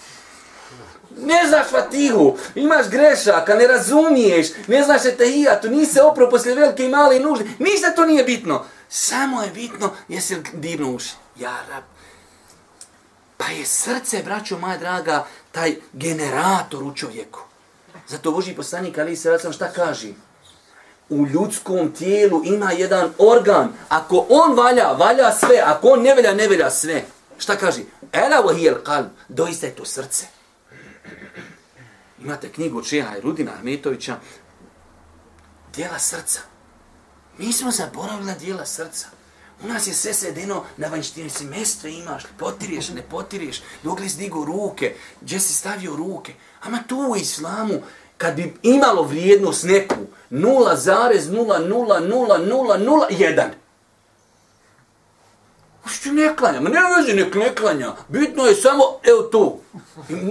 Ne znaš fatihu, imaš grešaka, ne razumiješ, ne znaš etahijatu, nisi se oprao poslije velike i male i nužde, ništa to nije bitno. Samo je bitno jesi li divno uši. Ja, rab. Pa je srce, braćo moja draga, taj generator u čovjeku. Zato Boži poslanik, ali se vracam, šta kaže? U ljudskom tijelu ima jedan organ. Ako on valja, valja sve. Ako on ne velja, ne velja sve. Šta kaže? Ela vahijel kalb. Doista je to srce. Imate knjigu Čeha i Rudina Ahmetovića. Dijela srca. Mi smo zaboravili na dijela srca. U nas je sve sedeno na vanjštini. Si mestve imaš, potiriješ, ne potiriješ, Dok li zdigo ruke, gdje si stavio ruke. Ama tu u islamu, kad bi imalo vrijednost neku, 0,00001. Pa što ne klanja? Ma ne veze, nek ne klanja. Bitno je samo, evo to.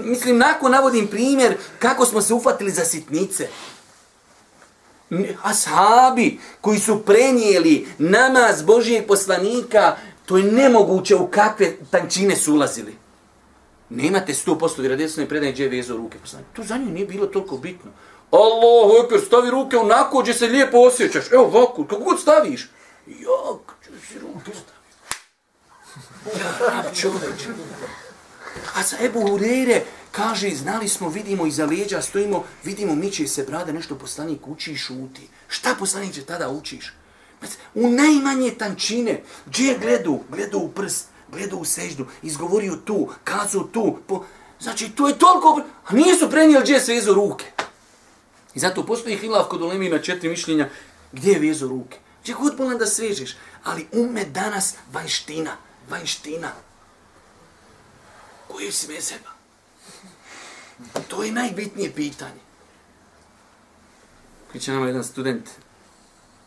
Mislim, nakon navodim primjer kako smo se ufatili za sitnice ashabi koji su prenijeli namaz Božijeg poslanika, to je nemoguće u kakve tančine su ulazili. Nemate 100% vjerodesno i predanje gdje je vezao ruke poslanika. To za nju nije bilo toliko bitno. Allahu ekber, stavi ruke onako gdje se lijepo osjećaš. Evo ovako, kako god staviš. Jak, ću si ruke staviš. Arab čovječ. A za Ebu Hureyre, Kaže, znali smo, vidimo iza leđa, stojimo, vidimo, miče se brada, nešto poslanik uči i šuti. Šta poslanik će tada učiš? U najmanje tančine, gdje je gledu? Gledu u prst, gledu u seždu, izgovorio tu, kazu tu. Po... Znači, to je toliko... A nisu prenijeli gdje se vezu ruke. I zato postoji hilaf kod ulemi na četiri mišljenja gdje je vezu ruke. Gdje god bolan da svežeš. Ali ume danas vanština. Vanština. Koji si mezeba? To je najbitnije pitanje. Koji će nama jedan student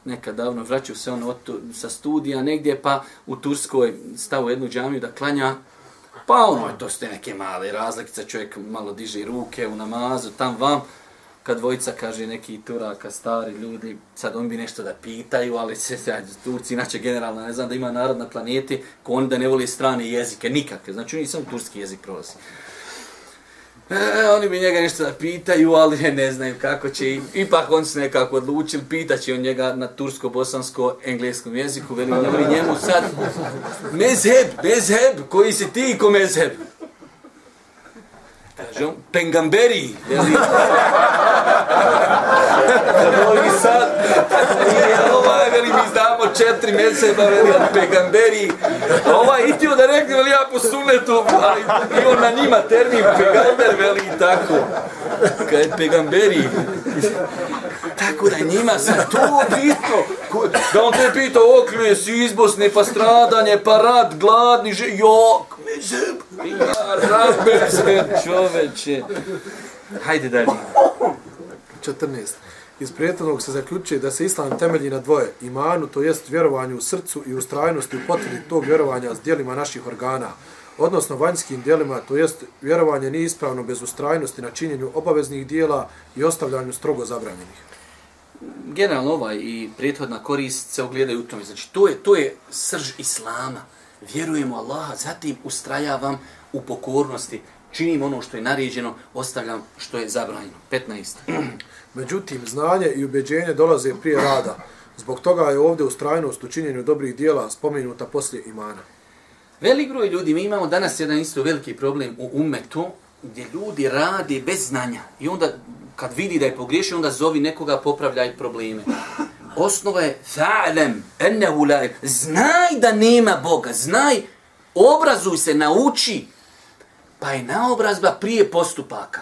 nekad davno vraćao se on od, sa studija negdje, pa u Turskoj stavu jednu džamiju da klanja, pa ono je to ste neke male razlikice, čovjek malo diže ruke u namazu, tam vam, kad dvojica kaže neki turaka, stari ljudi, sad on bi nešto da pitaju, ali se ja, Turci, inače generalno, ne znam da ima narod na planeti, ko oni da ne voli strane jezike, nikakve, znači oni samo turski jezik prolazi. E, oni bi njega nešto da pitaju, ali ne znaju kako će. Ipak on se nekako odlučili, pitaće on njega na tursko, bosansko, engleskom jeziku. Veli njemu, njemu sad, mezheb, mezheb, koji si ti ko mezheb? Kaže on, pengamberi. Veli, Veli sad, i ovaj, veli, mi znamo četiri mezheba, veli, pegamberi. Ovaj, i ti da rekne, veli, ja po sunetu, ali i on na njima termin pegamber, veli, i tako. Kaj pegamberi. Tako da njima se to bitno. Da on te pita, okljuje si iz Bosne, pa stradanje, pa rad, gladni, že, jok, mezheb. Ja, rad, mezheb, čoveče. Hajde dalje. 14. Iz prijetnog se zaključuje da se islam temelji na dvoje, imanu, to jest vjerovanju u srcu i ustrajnosti u potvrdi tog vjerovanja s dijelima naših organa, odnosno vanjskim dijelima, to jest vjerovanje nije ispravno bez ustrajnosti na činjenju obaveznih dijela i ostavljanju strogo zabranjenih. Generalno ovaj i prethodna korist se ogledaju u tome. Znači, to je, to je srž Islama. Vjerujemo Allaha, zatim ustrajavam u pokornosti, činim ono što je naređeno, ostavljam što je zabranjeno. 15. Međutim, znanje i ubeđenje dolaze prije rada. Zbog toga je ovdje ustrajnost u činjenju dobrih dijela spomenuta poslije imana. Velik broj ljudi, mi imamo danas jedan isto veliki problem u umetu, gdje ljudi radi bez znanja. I onda, kad vidi da je pogriješio, onda zovi nekoga popravljaj probleme. Osnova je fa'lem, ennehu la Znaj da nema Boga, znaj, obrazuj se, nauči. Pa je naobrazba prije postupaka.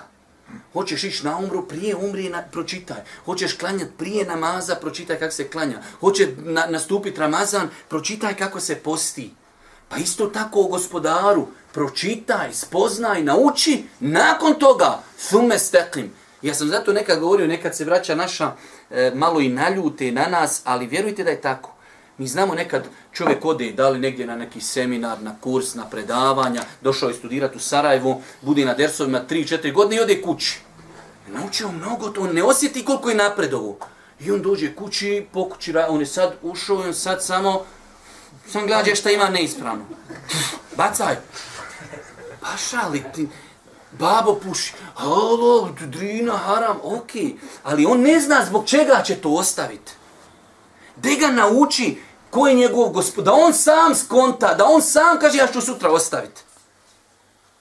Hoćeš ići na umru, prije umri, na, pročitaj. Hoćeš klanjati prije namaza, pročitaj kako se klanja. Hoće na, nastupiti Ramazan, pročitaj kako se posti. Pa isto tako o gospodaru, pročitaj, spoznaj, nauči, nakon toga, thume steklim. Ja sam zato nekad govorio, nekad se vraća naša e, malo i naljute na nas, ali vjerujte da je tako. Mi znamo nekad čovjek ode, da li negdje na neki seminar, na kurs, na predavanja, došao je studirati u Sarajevu, bude na dersovima 3-4 godine i ode kući. Naučio mnogo to, on ne osjeti koliko je napredovo. I on dođe kući, pokući, on je sad ušao i on sad samo, sam gledao šta ima neispravno. Bacaj. Pa šali ti, babo puši, halo, drina, haram, okej. Okay. Ali on ne zna zbog čega će to ostaviti. De ga nauči, ko je njegov gospod, da on sam skonta, da on sam kaže ja ću sutra ostaviti.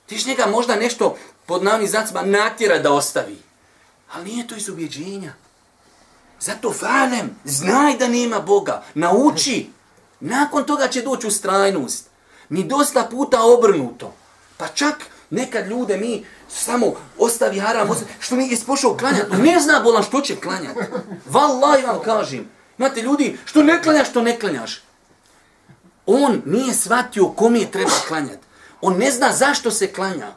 Ti će njega možda nešto pod nami zacima natjera da ostavi. Ali nije to iz ubjeđenja. Zato falem, znaj da nema Boga, nauči. Nakon toga će doći u strajnost. Mi dosta puta obrnuto. Pa čak nekad ljude mi samo ostavi haram, ostavi, što mi je spošao klanjati. Ne zna bolan što će klanjati. Wallahi vam kažem. Imate ljudi, što ne klanjaš, što ne klanjaš. On nije shvatio kom je treba klanjati. On ne zna zašto se klanja.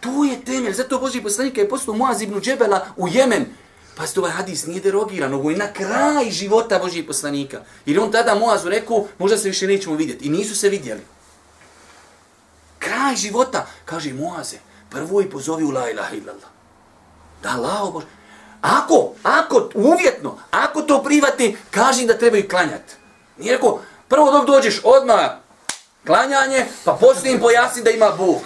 To je temelj. Zato Boži poslanik je poslao Muaz ibn Džebela u Jemen. Pa ovaj hadis nije derogiran. Ovo je na kraj života Boži poslanika. Jer on tada Muazu rekao, možda se više nećemo vidjeti. I nisu se vidjeli. Kraj života. Kaže Muaze, prvo i pozovi u la ilaha illallah. Da, lao Bože. Ako, ako, uvjetno, ako to privati, kaži da trebaju klanjati. Nije rekao, prvo dok dođeš odmah klanjanje, pa poslije im pojasni da ima Bog.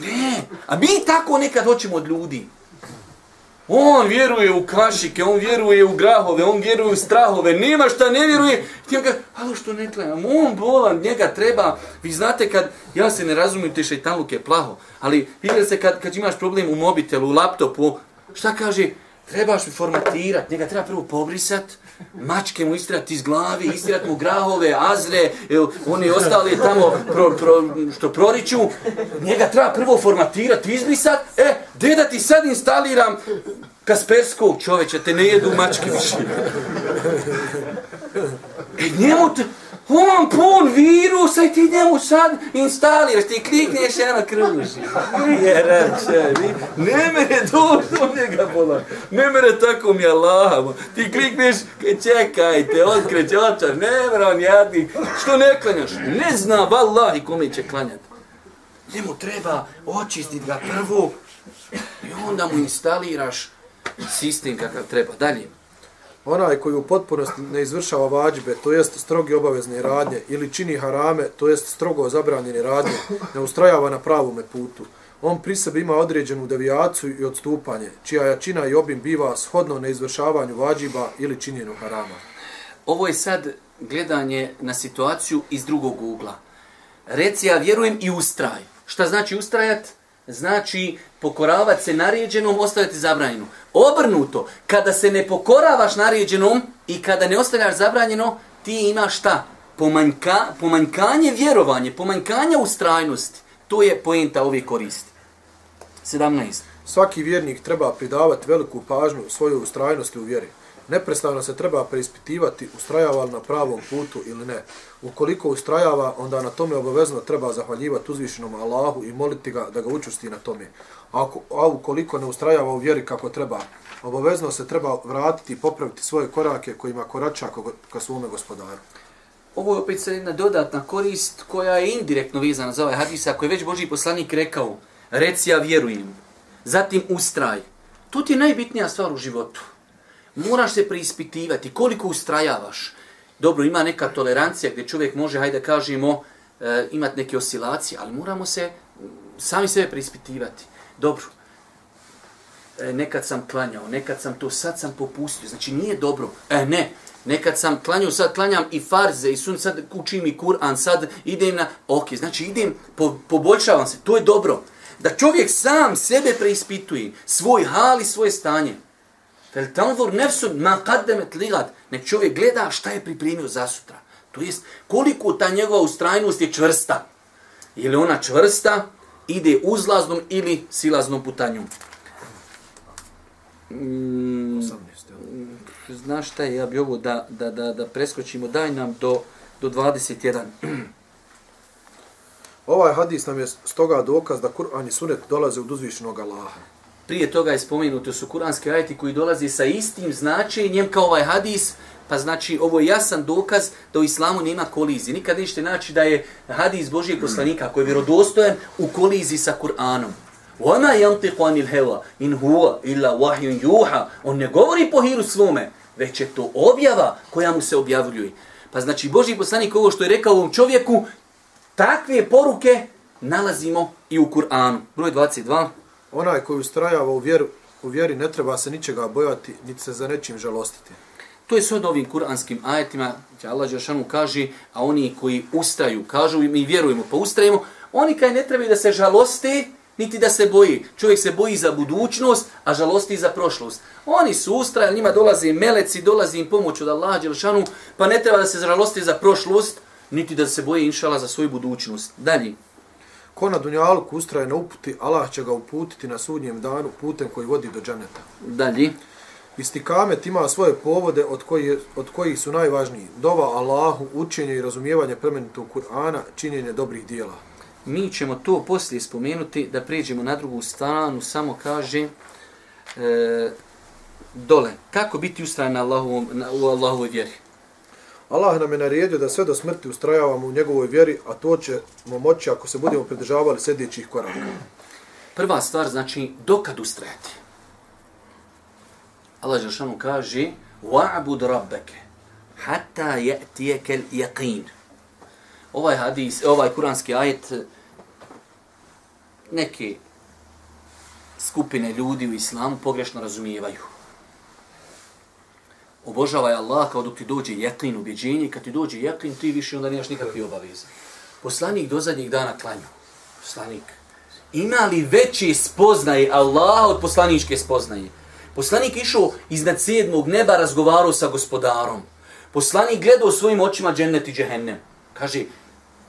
Ne, a mi tako nekad hoćemo od ljudi. On vjeruje u kašike, on vjeruje u grahove, on vjeruje u strahove, nema šta ne vjeruje. Ti on kaže, alo što ne klanjam, on bolan, njega treba. Vi znate kad, ja se ne razumijem, te šeitanluk plaho, ali vidjeli se kad, kad imaš problem u mobitelu, u laptopu, šta kaže, trebaš mi formatirati, njega treba prvo pobrisat, mačke mu istirati iz glavi, istirati mu grahove, azre, oni ostali tamo pro, pro, što proriču, njega treba prvo formatirati, izbrisat, e, gdje da ti sad instaliram Kasperskog čoveća, te ne jedu mačke više. E, njemu te, on pun virusa i ti njemu sad instaliraš, ti klikneš ja na kruži. Je reče, ne mene doći njega bola. Ne mene tako mi Allah. Ti klikneš, čekajte, otkreće očar, ne mene on jadni. Što ne klanjaš? Ne zna, vallahi, kome će klanjati. Njemu treba očistiti ga prvo i onda mu instaliraš sistem kakav treba. Dalje. Onaj koji u potpunosti ne izvršava vađbe, to jest strogi obavezne radnje, ili čini harame, to jest strogo zabranjene radnje, ne ustrajava na pravome putu. On pri sebi ima određenu devijaciju i odstupanje, čija jačina i obim biva shodno na izvršavanju vađiba ili činjenu harama. Ovo je sad gledanje na situaciju iz drugog ugla. Reci ja vjerujem i ustraj. Šta znači ustrajat? Znači pokoravati se naređenom, ostavljati zabranjeno. Obrnuto, kada se ne pokoravaš naređenom i kada ne ostavljaš zabranjeno, ti imaš šta? Pomanjka, pomanjkanje vjerovanje, pomanjkanje ustrajnosti. To je poenta ove koristi. 17. Svaki vjernik treba pridavati veliku pažnju svojoj ustrajnosti u vjeri. Neprestano se treba preispitivati ustrajava li na pravom putu ili ne. Ukoliko ustrajava, onda na tome obavezno treba zahvaljivati uzvišenom Allahu i moliti ga da ga učusti na tome. Ako, a ukoliko ne ustrajava u vjeri kako treba, obavezno se treba vratiti i popraviti svoje korake kojima korača ka, svome gospodaru. Ovo je opet jedna dodatna korist koja je indirektno vezana za ovaj hadis, ako je već Boži poslanik rekao, reci ja vjerujem, zatim ustraj. To ti je najbitnija stvar u životu. Moraš se preispitivati koliko ustrajavaš. Dobro, ima neka tolerancija gdje čovjek može, hajde kažemo, e, imati neke oscilacije, ali moramo se sami sebe preispitivati. Dobro, e, nekad sam klanjao, nekad sam to, sad sam popustio, znači nije dobro. E, ne, nekad sam klanjao, sad klanjam i farze, i sun, sad učim i Kur'an, sad idem na, ok, znači idem, po, poboljšavam se, to je dobro. Da čovjek sam sebe preispituje, svoj hal i svoje stanje. Fel tanzur nefsun ma qaddamat ligat. Nek čovjek gleda šta je pripremio za sutra. To jest koliko ta njegova ustrajnost je čvrsta. Je li ona čvrsta, ide uzlaznom ili silaznom putanjom. Mm, 18. znaš šta je, ja bi ovo da, da, da, da preskočimo. Daj nam do, do 21. Ovaj hadis nam je stoga dokaz da Kur'an i Sunet dolaze od uzvišenog Allaha. Prije toga je spomenuto su kuranski ajeti koji dolazi sa istim značenjem kao ovaj hadis, Pa znači ovo je jasan dokaz da u islamu nema kolizije. Nikad nećete naći da je hadis Božijeg poslanika koji je vjerodostojan u koliziji sa Kur'anom. Ona yantiqu anil hawa in huwa illa wahyun yuha. On ne govori po hiru svome, već je to objava koja mu se objavljuje. Pa znači Božji poslanik ovo što je rekao ovom čovjeku, takve poruke nalazimo i u Kur'anu. Broj 22. Onaj koji ustrajava u vjeru, u vjeri ne treba se ničega bojati, niti se za nečim žalostiti. To je sve od ovim kuranskim ajetima, gdje Allah Đeršanu kaže, a oni koji ustaju, kažu i mi vjerujemo, pa ustajemo, oni kaj ne trebaju da se žaloste, niti da se boji. Čovjek se boji za budućnost, a žalosti za prošlost. Oni su ustrajali, njima dolaze meleci, dolazi im pomoć od Allah Đeršanu, pa ne treba da se žalosti za prošlost, niti da se boji inšala za svoju budućnost. Dalje. Ko na dunjalku ustraje na uputi, Allah će ga uputiti na sudnjem danu putem koji vodi do džaneta. Dalje. Istikamet ima svoje povode od, koji, od kojih su najvažniji. Dova Allahu, učenje i razumijevanje plemenitog Kur'ana, činjenje dobrih dijela. Mi ćemo to poslije spomenuti, da prijeđemo na drugu stranu, samo kaže e, dole. Kako biti ustrajan na Allahovom, na, u Allahovoj vjeri? Allah nam je naredio da sve do smrti ustrajavamo u njegovoj vjeri, a to ćemo moći ako se budemo pridržavali sljedećih koraka. Prva stvar znači dokad ustrajati. Allah Žešanu kaže وَعْبُدْ رَبَّكَ حَتَّى يَأْتِيَكَ الْيَقِينَ Ovaj hadis, ovaj kuranski ajet neke skupine ljudi u islamu pogrešno razumijevaju. Obožavaj Allah kao dok ti dođe jeqin, ubjeđenje, kad ti dođe jeqin, ti više onda nemaš nikakve obaveze. Poslanik do zadnjih dana klanju. Poslanik. Ima li veće spoznaje Allah od poslaničke spoznaje? Poslanik išao iznad sedmog neba, razgovarao sa gospodarom. Poslanik gledao svojim očima džennet i džehennem. Kaže,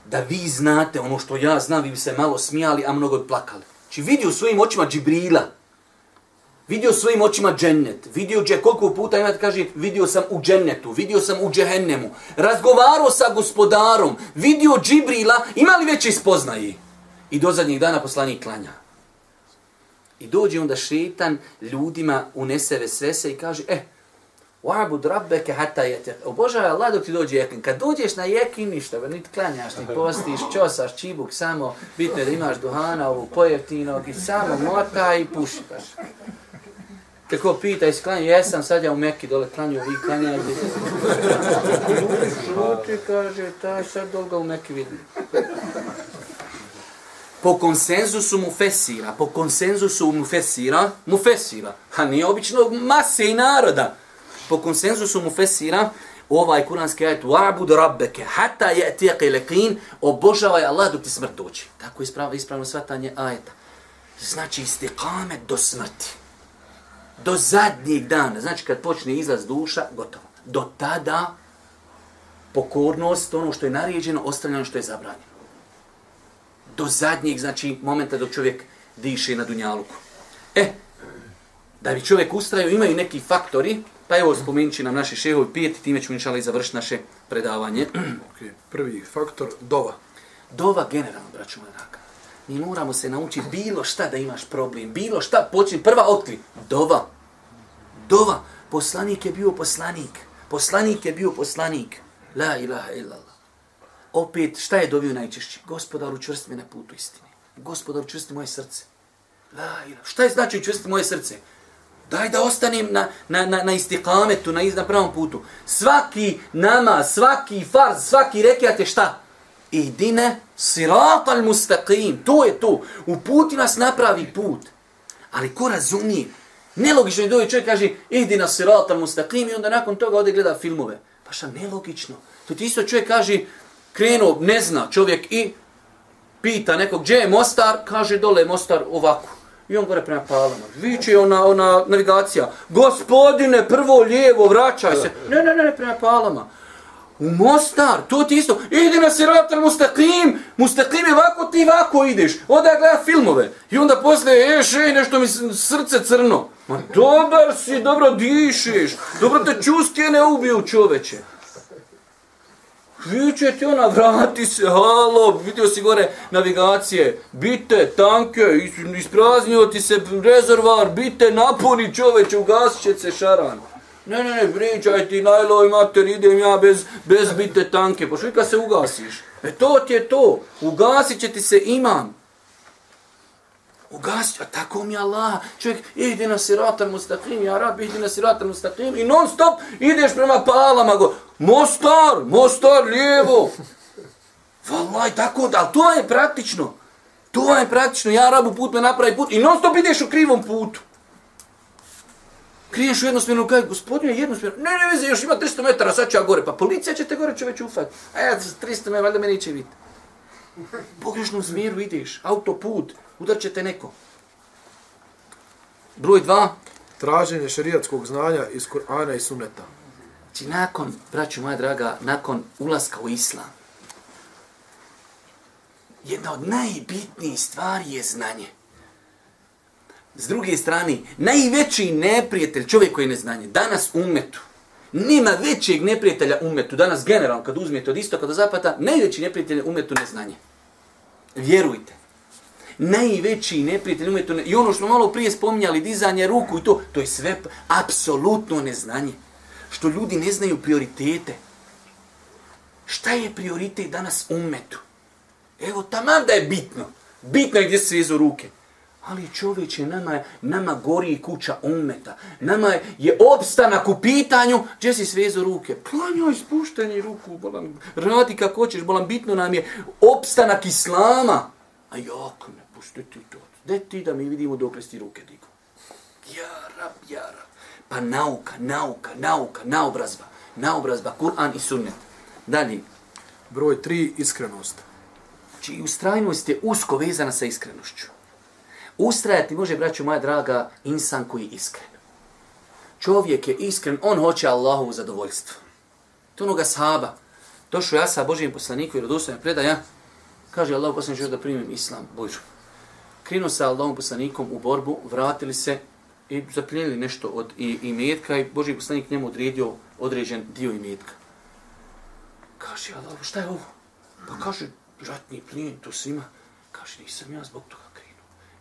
da vi znate ono što ja znam, vi bi se malo smijali, a mnogo bi plakali. Či vidio svojim očima Džibrila. Vidio svojim očima džennet. Vidio dže, koliko puta imate, kaže, vidio sam u džennetu, vidio sam u džehennemu. Razgovarao sa gospodarom, vidio Džibrila, imali veće spoznaje? I do zadnjih dana poslanik klanja. I dođe onda šetan ljudima unese vesvese i kaže, eh, Wa'bud rabbeke hatta yatiq. Obožavaj Allah dok ti dođe jekin. Kad dođeš na jekin, ništa, niti klanjaš, ni postiš, čosaš, čibuk, samo bitno je da imaš duhana, ovu pojeftinog i samo mota i pušitaš. Kako pita i klanja, jesam sad ja u Mekki dole klanju, vi klanjaju. Šuti, kaže, taj sad dolga u Mekki vidi. Po konsenzusu mu fesira, po konsenzusu mu fesira, mu fesira, a nije obično mase i naroda. Po konsenzusu mu fesira, ovaj kuranski ajet, wa'bud rabbeke, hata je tijeke lekin, obožavaj Allah dok ti smrt dođe. Tako je ispravno, ispravno svatanje ajeta. Znači, istikame do smrti do zadnjeg dana, znači kad počne izlaz duša, gotovo. Do tada pokornost, ono što je naređeno, ostavljeno što je zabranjeno. Do zadnjeg, znači, momenta dok čovjek diše na dunjaluku. E, da bi čovjek ustrajao, imaju neki faktori, pa evo spomenut nam naše šehovi pijeti, time ćemo inšala i završiti naše predavanje. Okay. Prvi faktor, dova. Dova generalno, braću moja. Mi moramo se naučiti bilo šta da imaš problem, bilo šta počne, prva otkri, dova. Dova, poslanik je bio poslanik, poslanik je bio poslanik, la ilaha illallah. Opet, šta je dovio najčešće? Gospodar, učvrsti me na putu istine. Gospodar, učvrsti moje srce. La. Šta je znači učvrsti moje srce? Daj da ostanem na, na, na, na istikametu, na, na pravom putu. Svaki nama, svaki farz, svaki rekiat je šta? Idine siratal mustaqim. To je to. U puti nas napravi put. Ali ko razumije? Nelogično je dođe čovjek kaže idina sirata al mustaqim i onda nakon toga ode gleda filmove. Pa šta nelogično? To ti isto čovjek kaže krenuo, ne zna čovjek i pita nekog gdje je Mostar, kaže dole je Mostar ovako. I on gore prema palama. Viče ona, ona navigacija. Gospodine, prvo lijevo, vraćaj se. Ne, ne, ne, prema palama. U Mostar, to ti isto. Idi na sirat al mustaqim. Mustaqim je ovako, ti ovako ideš. Onda gleda filmove. I onda posle, e, še, nešto mi srce crno. Ma dobar si, dobro dišeš. Dobro te čustje ne ubiju čoveče. Viće ti ona, vrati se, halo, vidio si gore navigacije, bite, tanke, ispraznio ti se rezervar, bite, napuni čoveče, ugasit će se šaran. Ne, ne, ne, pričaj ti, najloj mater, idem ja bez, bez bite tanke, pa što se ugasiš? E to ti je to, ugasit će ti se iman ugasio, a tako mi Allah, čovjek, idi na siratan mustaqim, ja rab, idi na siratan mustaqim, i non stop ideš prema palama, go, Mostar, Mostar, lijevo. Valaj, tako da, to je praktično. To je praktično, ja rabu put me napravi put, i non stop ideš u krivom putu. Kriješ u jednosmjernu, kaj, gospodine, jednosmjernu, ne, ne, veze, još ima 300 metara, sad ću ja gore, pa policija će te gore čoveče ufati. A ja, 300 metara, valjda me neće vidjeti. Pogrešnom smjeru ideš, autoput, udar te neko. Broj dva. Traženje šerijatskog znanja iz Kur'ana i Sunneta. Znači, nakon, braću moja draga, nakon ulaska u Islam, jedna od najbitnijih stvari je znanje. S druge strane, najveći neprijatelj čovjek koji je neznanje, danas umetu, nema većeg neprijatelja umetu, danas generalno, kad uzmijete od istoka do zapata, najveći neprijatelj umetu neznanje. Vjerujte. Najveći neprijatelj umetu, ne... i ono što malo prije spominjali, dizanje ruku i to, to je sve apsolutno neznanje. Što ljudi ne znaju prioritete. Šta je prioritet danas umetu? Evo, tamam da je bitno. Bitno je gdje se svezu ruke. Ali čovječe, nama, nama gori kuća umeta. Nama je opstanak u pitanju, gdje si svezu ruke? Klanjaj spuštanje ruku, bolan, radi kako hoćeš, bolan, bitno nam je opstanak islama. A jak me, pusti ti to. Gde ti da mi vidimo dok ti ruke digu? Jara, jara. Pa nauka, nauka, nauka, naobrazba. Naobrazba, Kur'an i sunnet. Dalje. Broj tri, iskrenost. Znači, ustrajnost je usko vezana sa iskrenošću. Ustrajati može, braću moja draga, insan koji je iskren. Čovjek je iskren, on hoće Allahovu zadovoljstvo. To onoga sahaba. Došao ja sa Božijim poslanikom i rodostojnim predaja, kaže Allah poslanik da primim islam, Božu. Krenuo sa Allahom poslanikom u borbu, vratili se, i zapljenili nešto od i, i metka i Boži poslanik njemu odredio određen dio i metka. Kaže, Allah, šta je ovo? Pa kaže, ratni plijen, to svima. Kaže, nisam ja zbog toga.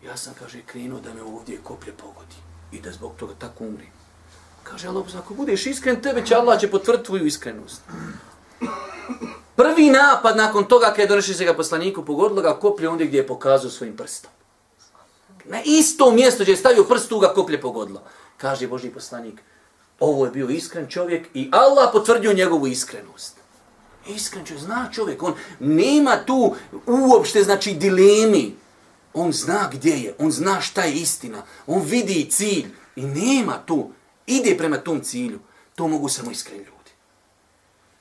Ja sam, kaže, krenuo da me ovdje koplje pogodi i da zbog toga tako umri. Kaže, Allah, ako budeš iskren, tebe će Allah će potvrditi tvoju iskrenost. Prvi napad nakon toga kada je donešli se ga poslaniku, pogodilo ga koplje ondje gdje je pokazao svojim prstom. Na isto mjesto gdje je stavio prst, tu ga koplje pogodilo. Kaže Boži poslanik, ovo je bio iskren čovjek i Allah potvrdio njegovu iskrenost. Iskren čovjek, zna čovjek, on nema tu uopšte, znači, dilemi. On zna gdje je, on zna šta je istina, on vidi cilj i nema tu, ide prema tom cilju. To mogu samo iskreni ljudi.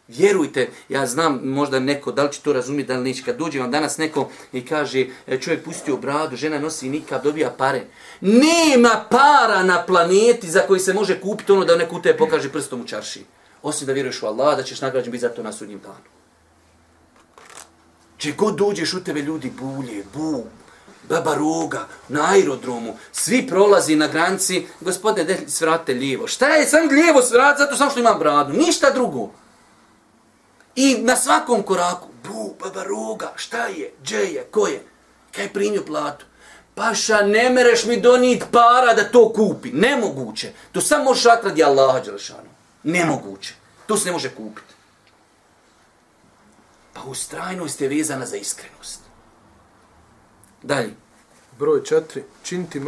Vjerujte, ja znam možda neko, da li će to razumjeti, da li neće, kad dođe vam danas neko i kaže, e, čovjek pustio bradu, žena nosi nikab, dobija pare. Nema para na planeti za koji se može kupiti ono da neko te pokaže prstom u čarši. Osim da vjeruješ u Allah, da ćeš nagrađen biti za to na sudnjim danu. Če god dođeš u tebe ljudi bulje, bu, baba roga, na aerodromu, svi prolazi na granci, gospodine, de, svrate lijevo. Šta je, sam lijevo svrat, zato samo što imam bradu, ništa drugo. I na svakom koraku, bu, baba roga, šta je, dje je, ko je, kaj je primio platu. Paša, ne mereš mi donit para da to kupi. Nemoguće. To samo možeš rati radi Allaha Đelešanu. Nemoguće. To se ne može kupiti. Pa ustrajnost je vezana za iskrenost. Dalje. Broj četiri. Činiti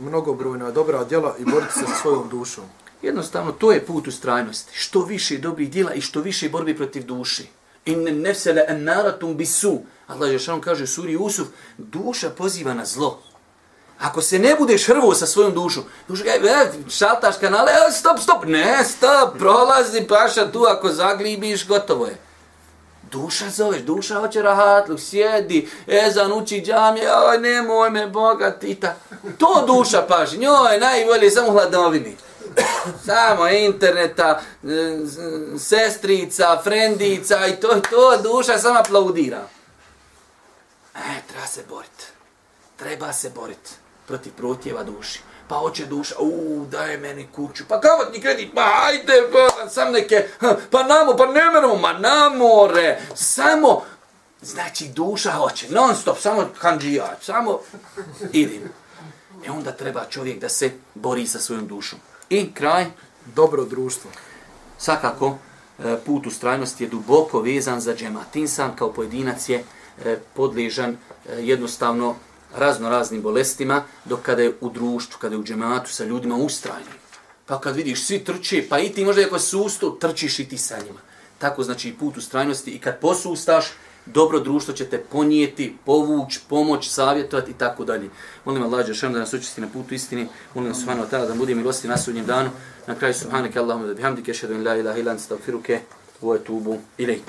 mnogobrojna dobra djela i boriti se sa svojom dušom. Jednostavno, to je put ustrajnosti. Što više dobrih djela i što više borbi protiv duši. In nefsele en naratum bisu. Allah je kaže u suri Usuf, duša poziva na zlo. Ako se ne budeš hrvo sa svojom dušom, duša kaže, e, šaltaš kanale, e, stop, stop, ne, stop, prolazi paša tu, ako zaglibiš, gotovo je. Duša zoveš, duša hoće rahatluk, sjedi, ezan uči džamije, oj, nemoj me Boga, tita. To duša paži, njoj najbolje samo hladovini. Samo interneta, e, sestrica, frendica i to, to duša samo aplaudira. E, treba se boriti. Treba se boriti protiv protjeva duši. Pa hoće duša, u, daj meni kuću. Pa kavatni kredit, pa hajde, pa sam neke, pa namo, pa ne meramo, ma namore. Samo, znači duša hoće, non stop, samo kanđijat, samo idem. E onda treba čovjek da se bori sa svojom dušom. I kraj. Dobro društvo. Svakako, e, put u strajnosti je duboko vezan za džemat. Insan kao pojedinac je e, podležan e, jednostavno razno raznim bolestima, dok kada je u društvu, kada je u džematu sa ljudima ustrajni. Pa kad vidiš svi trče, pa i ti možda ako susto, trčiš i ti sa njima. Tako znači i put u strajnosti i kad posustaš, dobro društvo će te ponijeti, povuć, pomoć, savjetovati i tako dalje. Molim Allah Đeršan da nas učesti na putu istini. Molim nas Subhanahu wa ta'ala da bude milosti na sudnjem danu. Na kraju Subhaneke Allahumma da bihamdike, šedun la ilaha ilan, stavfiruke, voje tubu, ilaj.